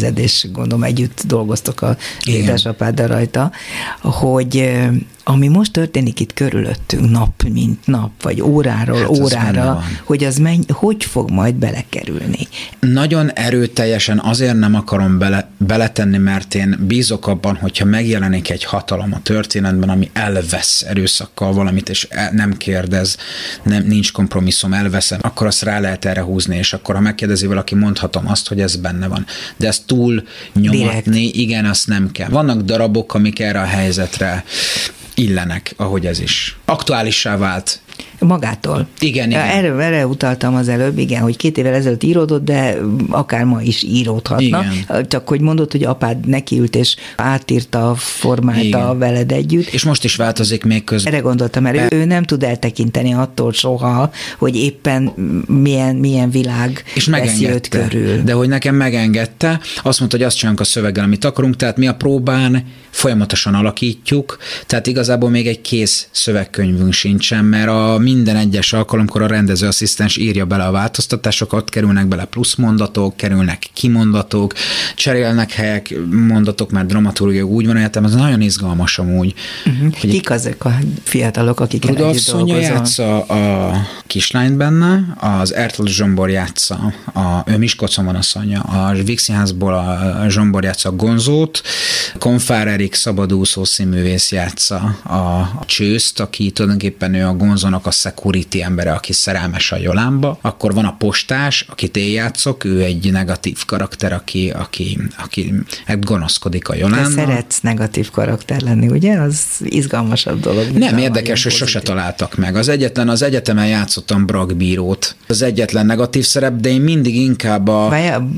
rendezed, és gondolom együtt dolgoztok a édesapáddal rajta, hogy ami most történik itt körülöttünk nap, mint nap, vagy óráról hát órára, hogy az menny, hogy fog majd belekerülni? Nagyon erőteljesen azért nem akarom bele, beletenni, mert én bízok abban, hogyha megjelenik egy hatalom a történetben, ami elvesz erőszakkal valamit, és e, nem kérdez, nem, nincs kompromisszum, elveszem, akkor azt rá lehet erre húzni, és akkor ha megkérdezi valaki, mondhatom azt, hogy ez benne van. De ezt túl nyomatni, Direkt. igen, azt nem kell. Vannak darabok, amik erre a helyzetre illenek, ahogy ez is. Aktuálissá vált Magától. Igen, igen. Erre, erre utaltam az előbb, igen, hogy két évvel ezelőtt íródott, de akár ma is íródhatna. Igen. Csak hogy mondod, hogy apád nekiült és átírta, formálta igen. veled együtt. És most is változik még közben. Erre gondoltam, mert ő, ő nem tud eltekinteni attól soha, hogy éppen milyen, milyen világ és veszi őt körül. De hogy nekem megengedte, azt mondta, hogy azt csinálunk a szöveggel, amit akarunk, tehát mi a próbán folyamatosan alakítjuk, tehát igazából még egy kész szövegkönyvünk sincsen, mert a minden egyes alkalomkor a rendezőasszisztens írja bele a változtatásokat, kerülnek bele pluszmondatok, kerülnek kimondatok, cserélnek helyek, mondatok, mert dramaturgia úgy van, értem, ez nagyon izgalmas amúgy. Uh-huh. Hogy Kik azok a fiatalok, akik Rudolf Szonya játsza a kislányt benne, az Ertl Zsombor játsza, a, ő Miskolcon van a Szonya, a Vixinházból a Zsombor játsza a Gonzót, Konfár Erik szabadúszó színművész játsza a, a Csőzt, aki tulajdonképpen ő a Gonzónak a security embere, aki szerelmes a Jolánba, akkor van a postás, akit én játszok, ő egy negatív karakter, aki, aki, aki gonoszkodik a Jolánba. Te szeretsz negatív karakter lenni, ugye? Az izgalmasabb dolog. Nem, érdekes, hogy sose találtak meg. Az egyetlen, az egyetemen játszottam Bragbírót. Az egyetlen negatív szerep, de én mindig inkább a,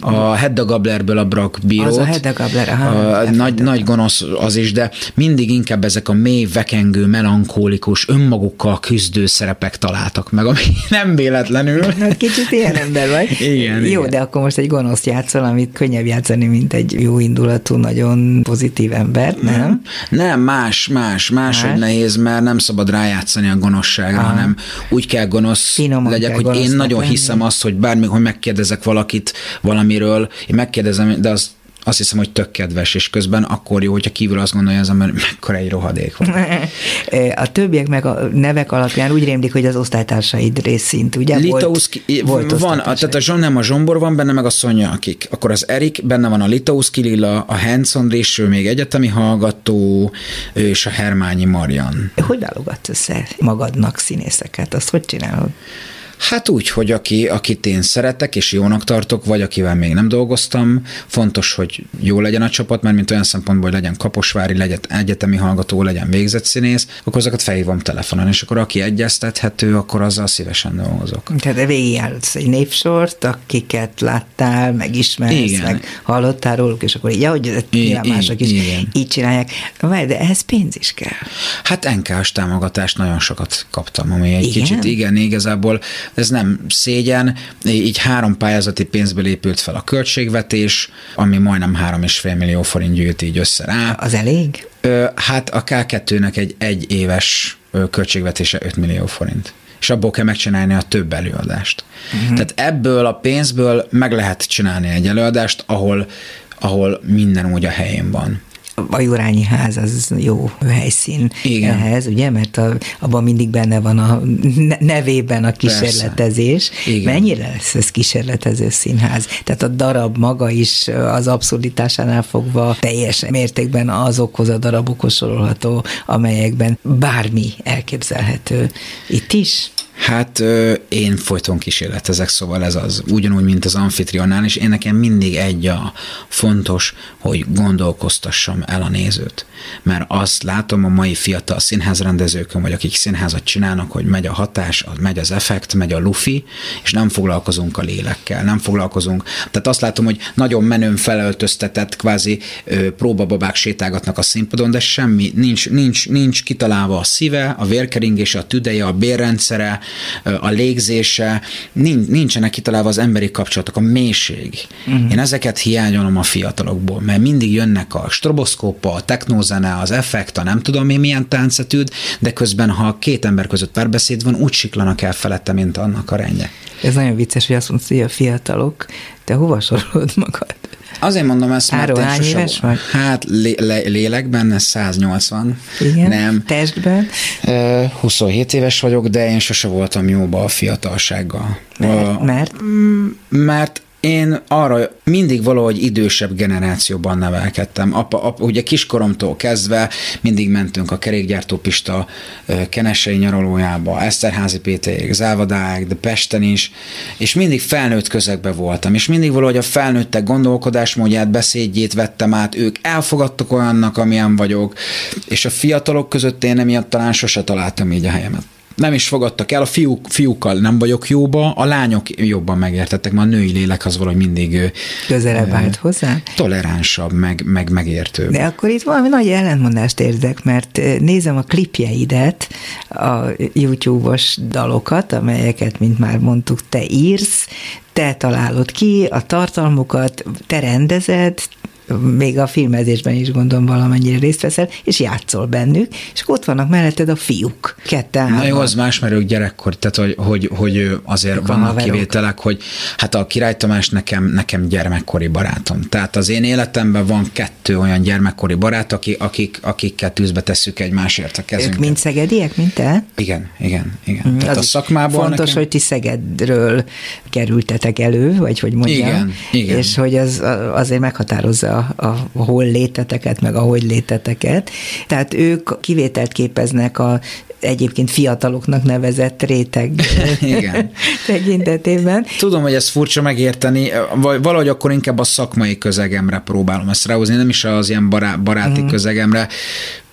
a, a Hedda Gablerből a Bragbírót. Az a Hedda Gabler, aha, a, nagy, nagy gonosz az is, de mindig inkább ezek a mély, vekengő, melankólikus, önmagukkal küzdő szerepek találtak meg, ami nem véletlenül. Hát kicsit ilyen ember vagy. Igen, Jó, igen. de akkor most egy gonosz játszol, amit könnyebb játszani, mint egy jó indulatú, nagyon pozitív ember, nem? Nem, más, más, más, hogy nehéz, mert nem szabad rájátszani a gonoszságra, Aha. hanem úgy kell gonosz Finoman legyek, hogy én nagyon lenni. hiszem azt, hogy bármikor megkérdezek valakit valamiről, én megkérdezem, de az azt hiszem, hogy tök kedves, és közben akkor jó, hogyha kívül azt gondolja az ember, mekkora egy rohadék van. A többiek meg a nevek alapján úgy rémlik, hogy az osztálytársaid részint, ugye? Litauszki, volt, volt van, tehát a Zson, nem a Zsombor van benne, meg a Szonya, akik. Akkor az Erik, benne van a Litauszki Lila, a Hans Andrés, ő még egyetemi hallgató, és a Hermányi Marian. Hogy válogatsz össze magadnak színészeket? Azt hogy csinálod? Hát úgy, hogy aki, akit én szeretek és jónak tartok, vagy akivel még nem dolgoztam, fontos, hogy jó legyen a csapat, mert mint olyan szempontból, hogy legyen kaposvári, legyen egyetemi hallgató, legyen végzett színész, akkor azokat felhívom telefonon, és akkor aki egyeztethető, akkor azzal szívesen dolgozok. Tehát végigjársz egy népsort, akiket láttál, megismersz, igen. meg hallottál róluk, és akkor így, ahogy nyilván mások is igen. így csinálják. Várj, de ehhez pénz is kell. Hát NK-s támogatást nagyon sokat kaptam, ami egy igen? kicsit, igen, igazából ez nem szégyen, így három pályázati pénzből épült fel a költségvetés, ami majdnem három és fél millió forint gyűjt így össze rá. Az elég? Hát a K2-nek egy egy éves költségvetése 5 millió forint és abból kell megcsinálni a több előadást. Uh-huh. Tehát ebből a pénzből meg lehet csinálni egy előadást, ahol, ahol minden úgy a helyén van a Jurányi ház az jó helyszín Igen. ehhez, ugye, mert a, abban mindig benne van a nevében a kísérletezés. Mennyire lesz ez kísérletező színház? Tehát a darab maga is az abszurditásánál fogva teljes mértékben azokhoz a darabokhoz sorolható, amelyekben bármi elképzelhető. Itt is? Hát én folyton kísérletezek, szóval ez az. Ugyanúgy, mint az amfitrionnál, és én nekem mindig egy a fontos, hogy gondolkoztassam el a nézőt. Mert azt látom a mai fiatal színházrendezőkön, vagy akik színházat csinálnak, hogy megy a hatás, megy az effekt, megy a lufi, és nem foglalkozunk a lélekkel, nem foglalkozunk. Tehát azt látom, hogy nagyon menőn felöltöztetett, kvázi próbababák sétálgatnak a színpadon, de semmi, nincs, nincs, nincs kitalálva a szíve, a vérkeringése, a tüdeje, a bérrendszere, a légzése, nincsenek kitalálva az emberi kapcsolatok, a mélység. Uh-huh. Én ezeket hiányolom a fiatalokból, mert mindig jönnek a stroboszkópa, a technózene, az effekt, a nem tudom én milyen táncetűd, de közben, ha két ember között párbeszéd van, úgy siklanak el felette, mint annak a rendje. Ez nagyon vicces, hogy azt mondod, hogy a fiatalok, te hova sorolod magad? Azért mondom ezt, mert Áról, hány éves vagy? Hát lé- lé- lélekben 180. Igen, nem. testben? 27 éves vagyok, de én sose voltam jóba a fiatalsággal. Mert? Mert, mert én arra mindig valahogy idősebb generációban nevelkedtem. Apa, apa, ugye kiskoromtól kezdve mindig mentünk a kerékgyártó Pista kenesei nyaralójába, Eszterházi Péterig, Zálvadáig, de Pesten is, és mindig felnőtt közegbe voltam, és mindig valahogy a felnőttek gondolkodásmódját, beszédjét vettem át, ők elfogadtak olyannak, amilyen vagyok, és a fiatalok között én emiatt talán sose találtam így a helyemet nem is fogadtak el, a fiúk, fiúkkal nem vagyok jóba, a lányok jobban megértettek, mert a női lélek az valahogy mindig közelebb vált hozzá. Toleránsabb, meg, meg megértő. De akkor itt valami nagy ellentmondást érzek, mert nézem a klipjeidet, a YouTube-os dalokat, amelyeket, mint már mondtuk, te írsz, te találod ki a tartalmukat, te rendezed, még a filmezésben is gondolom valamennyire részt veszel, és játszol bennük, és ott vannak melletted a fiúk, ketten. Na jó, az más, mert ők gyerekkor, tehát hogy, hogy, hogy azért ők vannak haverok. kivételek, hogy hát a Király Tamás nekem, nekem gyermekkori barátom. Tehát az én életemben van kettő olyan gyermekkori barát, aki, akik, akikkel tűzbe tesszük egymásért a kezünket. Ők mind szegediek, mint te? Igen, igen, igen. Mm, Tehát az a szakmából Fontos, nekem... hogy ti Szegedről kerültetek elő, vagy hogy mondjam. Igen, igen. És hogy az azért meghatározza a, a hol léteteket, meg a hogy léteteket. Tehát ők kivételt képeznek a egyébként fiataloknak nevezett réteg Igen. tekintetében. Tudom, hogy ez furcsa megérteni, vagy valahogy akkor inkább a szakmai közegemre próbálom ezt ráhozni, nem is az ilyen bará- baráti mm. közegemre.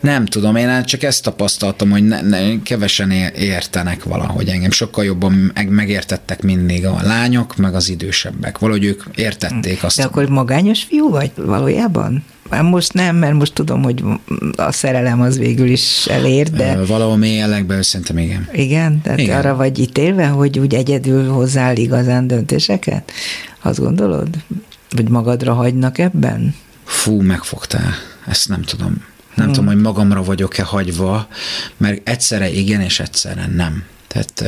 Nem tudom, én csak ezt tapasztaltam, hogy ne, ne, kevesen értenek valahogy engem. Sokkal jobban meg, megértettek mindig a lányok, meg az idősebbek. Valahogy ők értették azt. De akkor magányos fiú vagy valójában? Most nem, mert most tudom, hogy a szerelem az végül is elér, de... Valahol mély jellegben szerintem igen. Igen? Tehát igen. arra vagy ítélve, hogy úgy egyedül hozzál igazán döntéseket? Azt gondolod? Vagy magadra hagynak ebben? Fú, megfogtál. Ezt nem tudom. Nem hmm. tudom, hogy magamra vagyok-e hagyva, mert egyszerre igen, és egyszerre nem. Tehát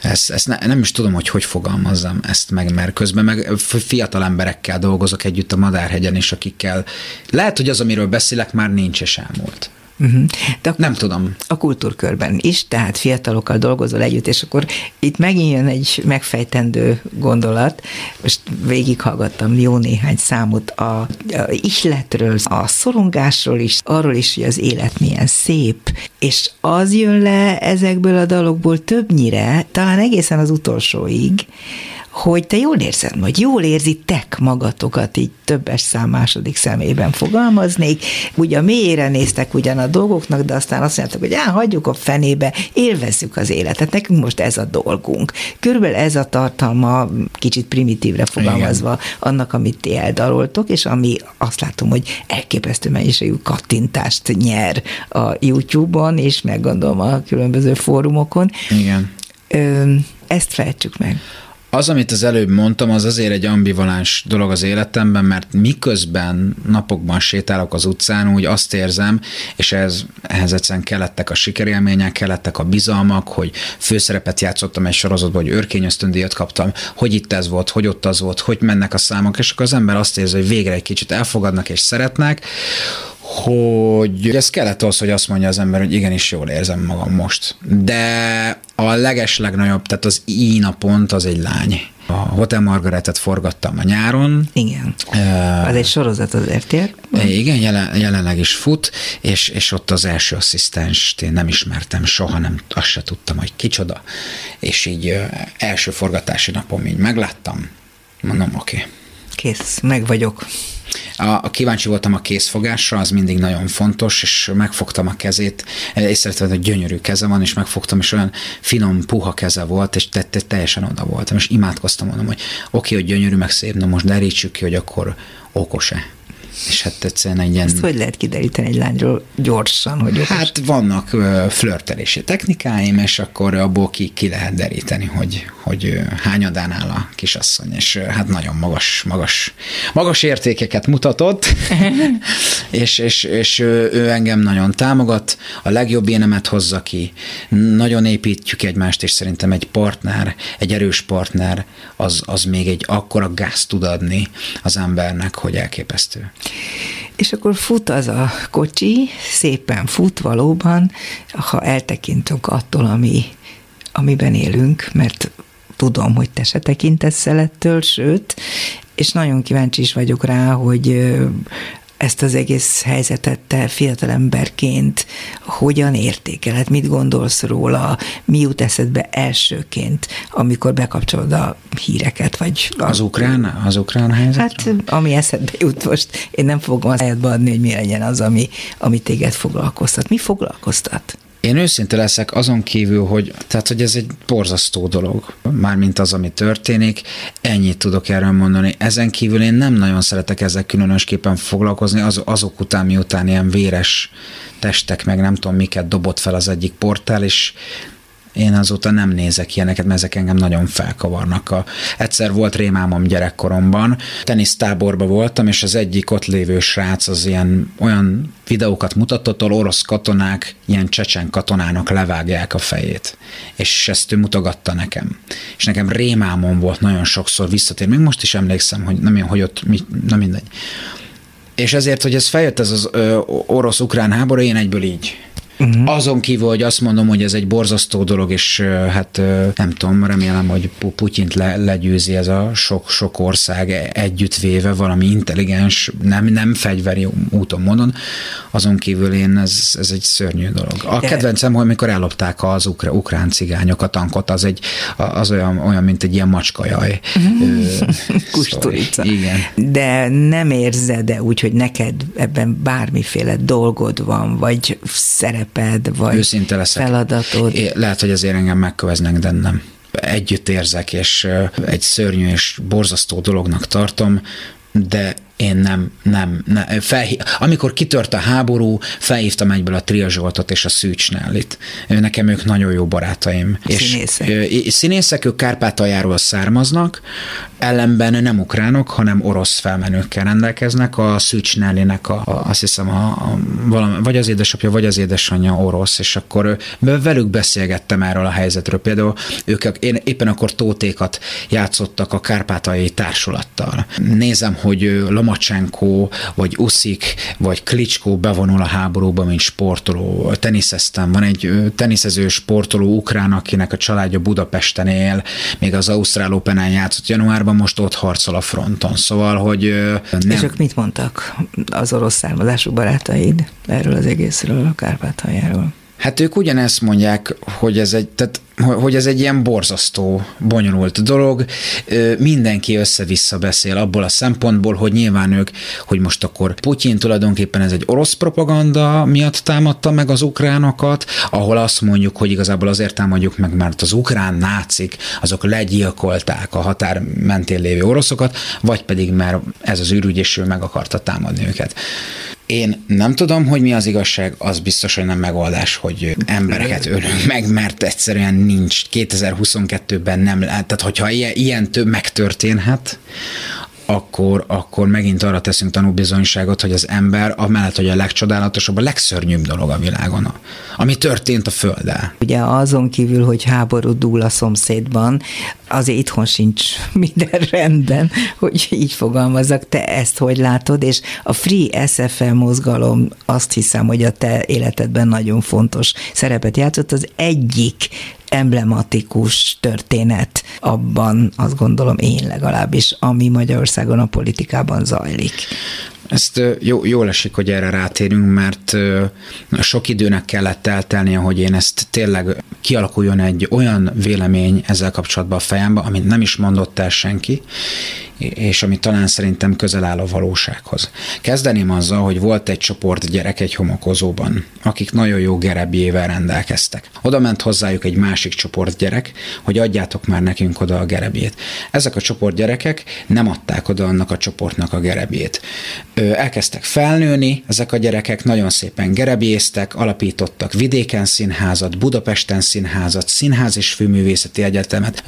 ezt, ezt ne, nem is tudom, hogy hogy fogalmazzam ezt meg, mert közben meg fiatal emberekkel dolgozok együtt a Madárhegyen, és akikkel lehet, hogy az, amiről beszélek, már nincs és elmúlt. Uh-huh. De nem tudom. A kultúrkörben is, tehát fiatalokkal dolgozol együtt, és akkor itt megint jön egy megfejtendő gondolat. Most végighallgattam jó néhány számot a, a isletről, a szorongásról is, arról is, hogy az élet milyen szép, és az jön le ezekből a dalokból többnyire, talán egészen az utolsóig, hogy te jól érzed, vagy jól érzitek magatokat, így többes szám második szemében fogalmaznék, ugye a mélyére néztek ugyan a dolgoknak, de aztán azt mondták, hogy á, hagyjuk a fenébe, élvezzük az életet, nekünk most ez a dolgunk. Körülbelül ez a tartalma, kicsit primitívre fogalmazva, Igen. annak, amit ti eldaroltok, és ami azt látom, hogy elképesztő mennyiségű kattintást nyer a YouTube-on, és meg gondolom a különböző fórumokon. Igen. Ö, ezt fejtsük meg. Az, amit az előbb mondtam, az azért egy ambivalens dolog az életemben, mert miközben napokban sétálok az utcán, úgy azt érzem, és ez, ehhez egyszerűen kellettek a sikerélmények, kellettek a bizalmak, hogy főszerepet játszottam egy sorozatban, hogy őrkény ösztöndíjat kaptam, hogy itt ez volt, hogy ott az volt, hogy mennek a számok, és akkor az ember azt érzi, hogy végre egy kicsit elfogadnak és szeretnek, hogy ez kellett az, hogy azt mondja az ember, hogy igenis jól érzem magam most. De a leges legnagyobb, tehát az ína pont az egy lány. A Hotel Margaretet forgattam a nyáron. Igen. Uh, az egy sorozat az RTL. Igen, jelen, jelenleg is fut, és, és ott az első asszisztenst én nem ismertem soha, nem, azt se tudtam, hogy kicsoda. És így uh, első forgatási napom így megláttam, mondom, oké. Okay. Kész, meg vagyok. A, a kíváncsi voltam a készfogásra, az mindig nagyon fontos, és megfogtam a kezét, észrevettem, hogy gyönyörű keze van, és megfogtam, és olyan finom, puha keze volt, és te, te, teljesen oda voltam, és imádkoztam, mondom, hogy oké, okay, hogy gyönyörű, meg szép, na most derítsük ki, hogy akkor okos-e és hát egyszerűen egy ilyen... Ezt hogy lehet kideríteni egy lányról gyorsan? Hogy okos? Hát vannak flörtelési technikáim, és akkor abból ki, ki lehet deríteni, hogy, hogy hányadán áll a kisasszony, és hát nagyon magas, magas, magas értékeket mutatott, és, és, és ő, engem nagyon támogat, a legjobb énemet hozza ki, nagyon építjük egymást, és szerintem egy partner, egy erős partner, az, az még egy akkora gáz tud adni az embernek, hogy elképesztő. És akkor fut az a kocsi, szépen fut valóban, ha eltekintünk attól, ami, amiben élünk, mert tudom, hogy te se tekintesz szelettől, sőt, és nagyon kíváncsi is vagyok rá, hogy ezt az egész helyzetet te fiatalemberként hogyan értékeled, mit gondolsz róla, mi jut eszedbe elsőként, amikor bekapcsolod a híreket, vagy... Az ukrán, az ukrán helyzet? Hát, ami eszedbe jut most, én nem fogom az adni, hogy mi legyen az, ami, ami téged foglalkoztat. Mi foglalkoztat? Én őszinte leszek azon kívül, hogy, tehát, hogy ez egy borzasztó dolog, mármint az, ami történik, ennyit tudok erről mondani. Ezen kívül én nem nagyon szeretek ezzel különösképpen foglalkozni, az, azok után, miután ilyen véres testek, meg nem tudom miket dobott fel az egyik portál, és én azóta nem nézek ilyeneket, mert ezek engem nagyon felkavarnak. A, egyszer volt rémámom gyerekkoromban, tenisztáborban voltam, és az egyik ott lévő srác az ilyen olyan videókat mutatott, ahol orosz katonák ilyen csecsen katonának levágják a fejét. És ezt ő mutogatta nekem. És nekem rémámom volt nagyon sokszor visszatér. Még most is emlékszem, hogy nem hogy ott, mi, nem mindegy. És ezért, hogy ez feljött ez az orosz-ukrán háború, én egyből így Uh-huh. Azon kívül, hogy azt mondom, hogy ez egy borzasztó dolog, és hát nem tudom, remélem, hogy Putyint le, legyőzi ez a sok-sok ország együttvéve valami intelligens, nem, nem fegyveri úton módon. Azon kívül én ez, ez egy szörnyű dolog. A kedvencem, hogy mikor ellopták az ukra, ukrán cigányok a tankot, az, egy, az olyan, olyan, mint egy ilyen macskajaj. Kusturica. Igen. De nem érzed-e úgy, hogy neked ebben bármiféle dolgod van, vagy szerep szereped, vagy Őszinte leszek. feladatod? É, lehet, hogy azért engem megköveznek, de nem. Együtt érzek, és egy szörnyű és borzasztó dolognak tartom, de én nem, nem, nem felhív, amikor kitört a háború, felhívtam egyből a Tria Zsoltot és a Szűcs Nellit. Nekem ők nagyon jó barátaim. Színészek. És, színészek, ők Kárpátaljáról származnak, ellenben nem ukránok, hanem orosz felmenőkkel rendelkeznek. A Szűcs Nellinek a, a, azt hiszem, a, a, valami, vagy az édesapja, vagy az édesanyja orosz, és akkor velük beszélgettem erről a helyzetről. Például ők én éppen akkor tótékat játszottak a kárpátaljai társulattal. Nézem, hogy Lomacsenko, vagy Uszik, vagy Klicskó bevonul a háborúba, mint sportoló. Teniszeztem. Van egy teniszező sportoló ukrán, akinek a családja Budapesten él, még az Ausztrál open játszott januárban, most ott harcol a fronton. Szóval, hogy nem. És ők mit mondtak az orosz származású barátaid erről az egészről, a Kárpátaljáról? Hát ők ugyanezt mondják, hogy ez egy, tehát hogy ez egy ilyen borzasztó, bonyolult dolog. Mindenki össze-vissza beszél abból a szempontból, hogy nyilván ők, hogy most akkor Putyin tulajdonképpen ez egy orosz propaganda miatt támadta meg az ukránokat, ahol azt mondjuk, hogy igazából azért támadjuk meg, mert az ukrán nácik, azok legyilkolták a határ mentén lévő oroszokat, vagy pedig mert ez az űrügy, és ő meg akarta támadni őket. Én nem tudom, hogy mi az igazság, az biztos, hogy nem megoldás, hogy embereket ölünk meg, mert egyszerűen nincs. 2022-ben nem lehet. Tehát, hogyha ilyen, ilyen több megtörténhet, akkor, akkor megint arra teszünk tanúbizonyságot, hogy az ember, amellett, hogy a legcsodálatosabb, a legszörnyűbb dolog a világon, ami történt a Földdel. Ugye azon kívül, hogy háború dúl a szomszédban, azért itthon sincs minden rendben, hogy így fogalmazzak. Te ezt hogy látod, és a Free SFL mozgalom azt hiszem, hogy a te életedben nagyon fontos szerepet játszott. Az egyik emblematikus történet abban, azt gondolom én legalábbis, ami Magyarországon a politikában zajlik. Ezt jó, jól esik, hogy erre rátérünk, mert sok időnek kellett eltelnie, hogy én ezt tényleg kialakuljon egy olyan vélemény ezzel kapcsolatban a fejembe, amit nem is mondott el senki, és ami talán szerintem közel áll a valósághoz. Kezdeném azzal, hogy volt egy csoport gyerek egy homokozóban, akik nagyon jó gerebjével rendelkeztek. Oda ment hozzájuk egy másik csoport gyerek, hogy adjátok már nekünk oda a gerebjét. Ezek a csoport gyerekek nem adták oda annak a csoportnak a gerebjét. Elkezdtek felnőni, ezek a gyerekek nagyon szépen gerebjéztek, alapítottak vidéken színházat, Budapesten színházat, színház és főművészeti egyetemet,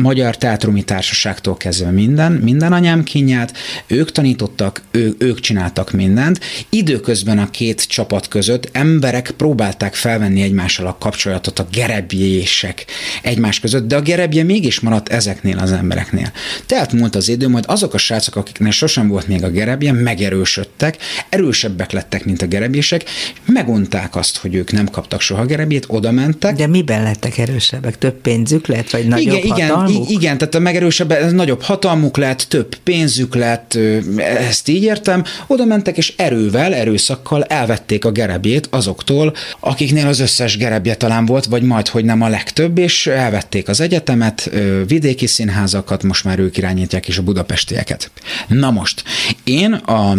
magyar teátrumi társaságtól kezdve minden, minden anyám kinyát, ők tanítottak, ő, ők csináltak mindent. Időközben a két csapat között emberek próbálták felvenni egymással a kapcsolatot, a gerebjések egymás között, de a gerebje mégis maradt ezeknél az embereknél. Tehát múlt az idő, majd azok a srácok, akiknek sosem volt még a gerebje, megerősödtek, erősebbek lettek, mint a gerebjések, megunták azt, hogy ők nem kaptak soha gerebjét, oda mentek. De miben lettek erősebbek? Több pénzük lett, vagy nagyobb igen, hatalmuk? Igen, igen, tehát a megerősebb, nagyobb hatalmuk lett, lett, több pénzük lett, ezt így értem, oda mentek és erővel, erőszakkal elvették a gerebjét azoktól, akiknél az összes gerebje talán volt, vagy majd, hogy nem a legtöbb, és elvették az egyetemet, vidéki színházakat, most már ők irányítják is a budapestieket. Na most, én a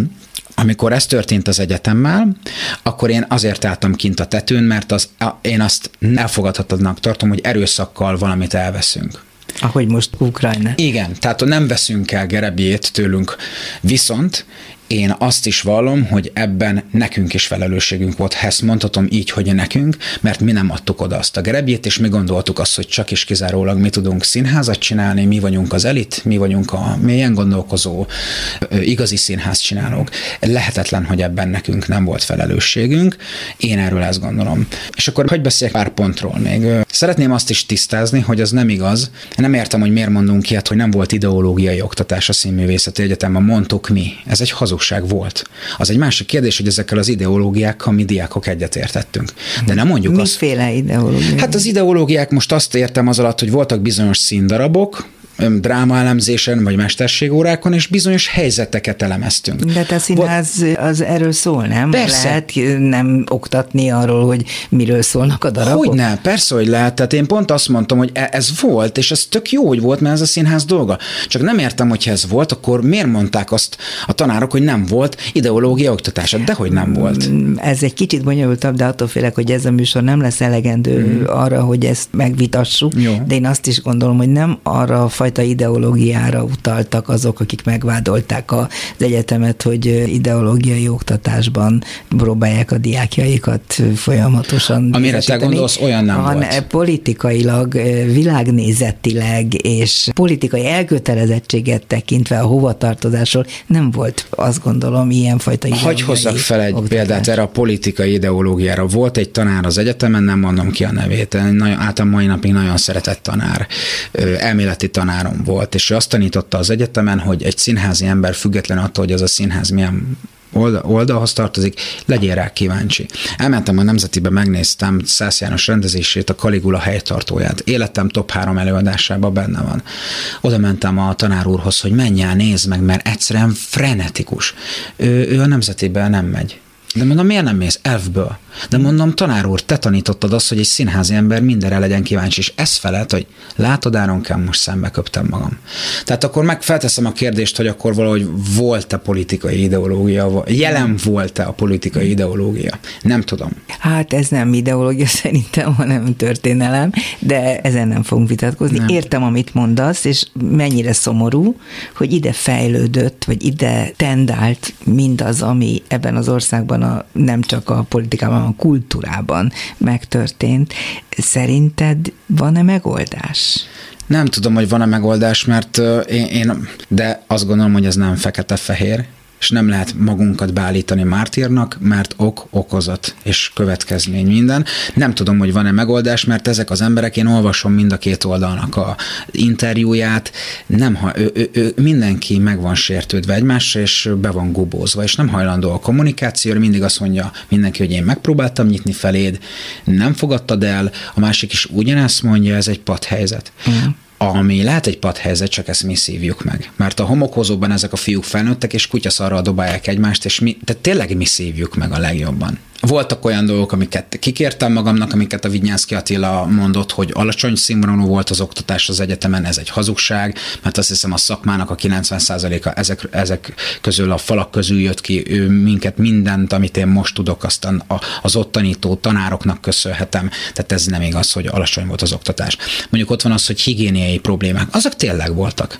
amikor ez történt az egyetemmel, akkor én azért álltam kint a tetőn, mert az, én azt elfogadhatatlanak tartom, hogy erőszakkal valamit elveszünk. Ahogy most Ukrajna. Igen, tehát nem veszünk el gerebjét tőlünk, viszont én azt is vallom, hogy ebben nekünk is felelősségünk volt, ezt mondhatom így, hogy nekünk, mert mi nem adtuk oda azt a gerebjét, és mi gondoltuk azt, hogy csak is kizárólag mi tudunk színházat csinálni, mi vagyunk az elit, mi vagyunk a mélyen gondolkozó, igazi színház csinálók. Lehetetlen, hogy ebben nekünk nem volt felelősségünk. Én erről ezt gondolom. És akkor hogy beszéljek pár pontról még. Szeretném azt is tisztázni, hogy az nem igaz. Nem értem, hogy miért mondunk ilyet, hogy nem volt ideológiai oktatás a színművészeti egyetemben. Mondtuk mi. Ez egy hazug valóság volt. Az egy másik kérdés, hogy ezekkel az ideológiákkal mi diákok egyetértettünk. De nem mondjuk Miféle azt... ideológiák? Hát az ideológiák most azt értem az alatt, hogy voltak bizonyos színdarabok, drámaelemzésen vagy mesterségórákon, és bizonyos helyzeteket elemeztünk. De te színház az erről szól, nem? Persze. Lehet nem oktatni arról, hogy miről szólnak a darabok? Hogy nem, persze, hogy lehet. Tehát én pont azt mondtam, hogy e- ez volt, és ez tök jó, hogy volt, mert ez a színház dolga. Csak nem értem, hogy ez volt, akkor miért mondták azt a tanárok, hogy nem volt ideológia oktatása? De hogy nem volt. Ez egy kicsit bonyolultabb, de attól félek, hogy ez a műsor nem lesz elegendő mm. arra, hogy ezt megvitassuk. Jó. De én azt is gondolom, hogy nem arra a fajta ideológiára utaltak azok, akik megvádolták az egyetemet, hogy ideológiai oktatásban próbálják a diákjaikat folyamatosan Amire te gondolsz, olyan nem Han, volt. Politikailag, világnézetileg és politikai elkötelezettséget tekintve a hovatartozásról nem volt, azt gondolom, ilyenfajta ideológiai Hogy hozzak fel egy oktatás. példát erre a politikai ideológiára. Volt egy tanár az egyetemen, nem mondom ki a nevét, nagyon, általán mai napig nagyon szeretett tanár, elméleti tanár, tanárom volt, és ő azt tanította az egyetemen, hogy egy színházi ember független attól, hogy az a színház milyen oldal, oldalhoz tartozik, legyél rá kíváncsi. Elmentem a Nemzetibe, megnéztem Szász János rendezését, a Kaligula helytartóját. Életem top három előadásában benne van. Oda mentem a tanár úrhoz, hogy menj el, nézd meg, mert egyszerűen frenetikus. Ő, ő a Nemzetiben nem megy. De mondom, miért nem mész? Elfből. De mondom, tanár úr, te tanítottad azt, hogy egy színházi ember mindenre legyen kíváncsi, és ez felett, hogy látod, Áron, kell most szembe köptem magam. Tehát akkor meg felteszem a kérdést, hogy akkor valahogy volt-e politikai ideológia, jelen volt-e a politikai ideológia. Nem tudom. Hát ez nem ideológia szerintem, hanem történelem, de ezen nem fogunk vitatkozni. Nem. Értem, amit mondasz, és mennyire szomorú, hogy ide fejlődött, vagy ide tendált mindaz, ami ebben az országban a, nem csak a politikában, a kultúrában megtörtént. Szerinted van-e megoldás? Nem tudom, hogy van-e megoldás, mert én, én, de azt gondolom, hogy ez nem fekete-fehér, és nem lehet magunkat beállítani mártírnak, mert ok, okozat és következmény minden. Nem tudom, hogy van-e megoldás, mert ezek az emberek, én olvasom mind a két oldalnak a interjúját, nem, ha, ő, ő, ő, mindenki meg van sértődve egymásra, és be van gubózva, és nem hajlandó a kommunikációra, mindig azt mondja mindenki, hogy én megpróbáltam nyitni feléd, nem fogadtad el, a másik is ugyanezt mondja, ez egy padhelyzet. Mm ami lehet egy padhelyzet, csak ezt mi szívjuk meg. Mert a homokozóban ezek a fiúk felnőttek, és kutyaszarral dobálják egymást, és mi, tehát tényleg mi szívjuk meg a legjobban. Voltak olyan dolgok, amiket kikértem magamnak, amiket a Vinyánszki Attila mondott, hogy alacsony színvonalú volt az oktatás az egyetemen, ez egy hazugság, mert azt hiszem a szakmának a 90%-a ezek, ezek közül a falak közül jött ki, ő minket mindent, amit én most tudok, aztán az ott tanító tanároknak köszönhetem, tehát ez nem igaz, hogy alacsony volt az oktatás. Mondjuk ott van az, hogy higiéniai problémák, azok tényleg voltak.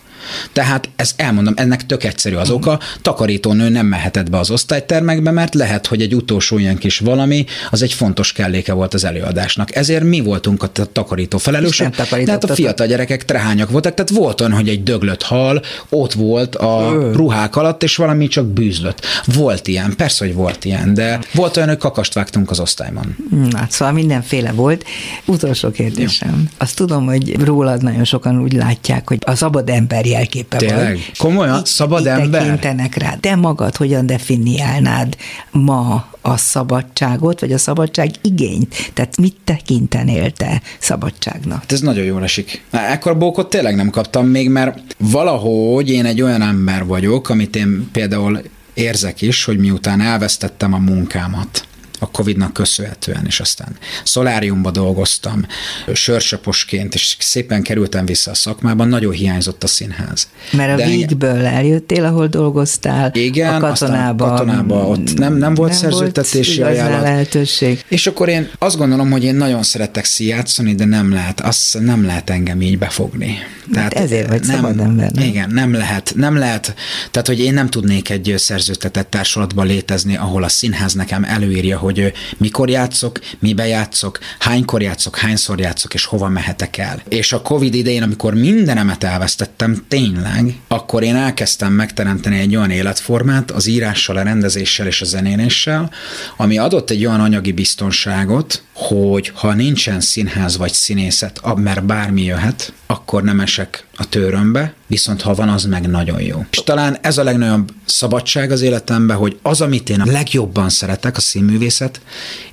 Tehát ez elmondom, ennek tök egyszerű az oka, takarítónő nem mehetett be az osztálytermekbe, mert lehet, hogy egy utolsó ilyen kis valami, az egy fontos kelléke volt az előadásnak. Ezért mi voltunk a takarító felelősök, tehát a fiatal gyerekek trehányak voltak, tehát volt olyan, hogy egy döglött hal ott volt a ruhák alatt, és valami csak bűzlött. Volt ilyen, persze, hogy volt ilyen, de volt olyan, hogy kakast vágtunk az osztályban. Hát szóval mindenféle volt. Utolsó kérdésem. Jó. Azt tudom, hogy rólad nagyon sokan úgy látják, hogy a szabad ember jelképe Tényleg? vagy. Komolyan? Szabad így ember? tekintenek rá. De magad hogyan definiálnád ma a szabadságot, vagy a szabadság igényt? Tehát mit tekintenél te szabadságnak? Hát ez nagyon jól esik. Ekkor bókot tényleg nem kaptam még, mert valahogy én egy olyan ember vagyok, amit én például érzek is, hogy miután elvesztettem a munkámat, a Covid-nak köszönhetően, és aztán szoláriumba dolgoztam, sörsaposként, és szépen kerültem vissza a szakmában, nagyon hiányzott a színház. Mert a Vígből eljöttél, ahol dolgoztál, igen, a katonában, katonában ott nem, nem volt nem szerződtetési volt ajánlat. lehetőség. És akkor én azt gondolom, hogy én nagyon szeretek színjátszani, de nem lehet, azt nem lehet engem így befogni. Tehát hát ezért vagy nem, szabad ember. Nem? Igen, nem lehet, nem lehet, tehát hogy én nem tudnék egy szerződtetett társulatban létezni, ahol a színház nekem előírja, hogy hogy mikor játszok, mibe játszok, hánykor játszok, hányszor játszok, és hova mehetek el. És a Covid idején, amikor mindenemet elvesztettem, tényleg, akkor én elkezdtem megteremteni egy olyan életformát az írással, a rendezéssel és a zenéléssel, ami adott egy olyan anyagi biztonságot, hogy ha nincsen színház vagy színészet, mert bármi jöhet, akkor nem esek a törömbe, viszont ha van, az meg nagyon jó. És talán ez a legnagyobb szabadság az életemben, hogy az, amit én a legjobban szeretek, a színművészet,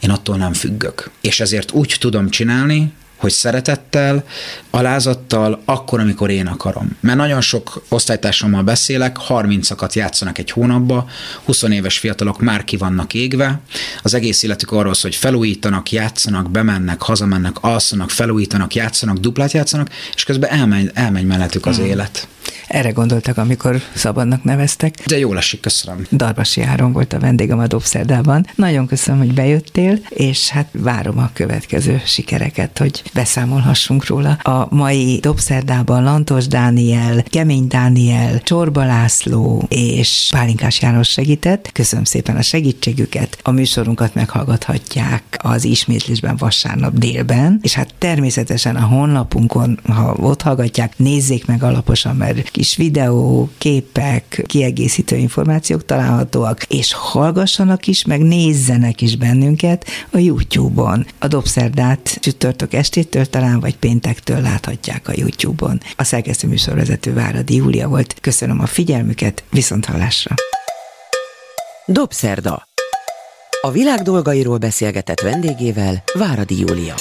én attól nem függök. És ezért úgy tudom csinálni, hogy szeretettel, alázattal, akkor, amikor én akarom. Mert nagyon sok osztálytársammal beszélek, 30-akat játszanak egy hónapba, 20 éves fiatalok már ki vannak égve, az egész életük arról szól, hogy felújítanak, játszanak, bemennek, hazamennek, alszanak, felújítanak, játszanak, duplát játszanak, és közben elmegy, elmegy mellettük az hmm. élet. Erre gondoltak, amikor szabadnak neveztek. De jól esik, köszönöm. Darvasi Áron volt a vendégem a Dobszerdában. Nagyon köszönöm, hogy bejöttél, és hát várom a következő sikereket, hogy beszámolhassunk róla. A mai Dobszerdában Lantos Dániel, Kemény Dániel, Csorba László és Pálinkás János segített. Köszönöm szépen a segítségüket. A műsorunkat meghallgathatják az ismétlésben vasárnap délben, és hát természetesen a honlapunkon, ha ott hallgatják, nézzék meg alaposan, mert kis videó, képek, kiegészítő információk találhatóak, és hallgassanak is, meg nézzenek is bennünket a YouTube-on. A Dobszerdát csütörtök estétől talán, vagy péntektől láthatják a YouTube-on. A szerkesztő műsorvezető Váradi Júlia volt. Köszönöm a figyelmüket, viszont hallásra. Dobszerda. A világ dolgairól beszélgetett vendégével Váradi Júlia.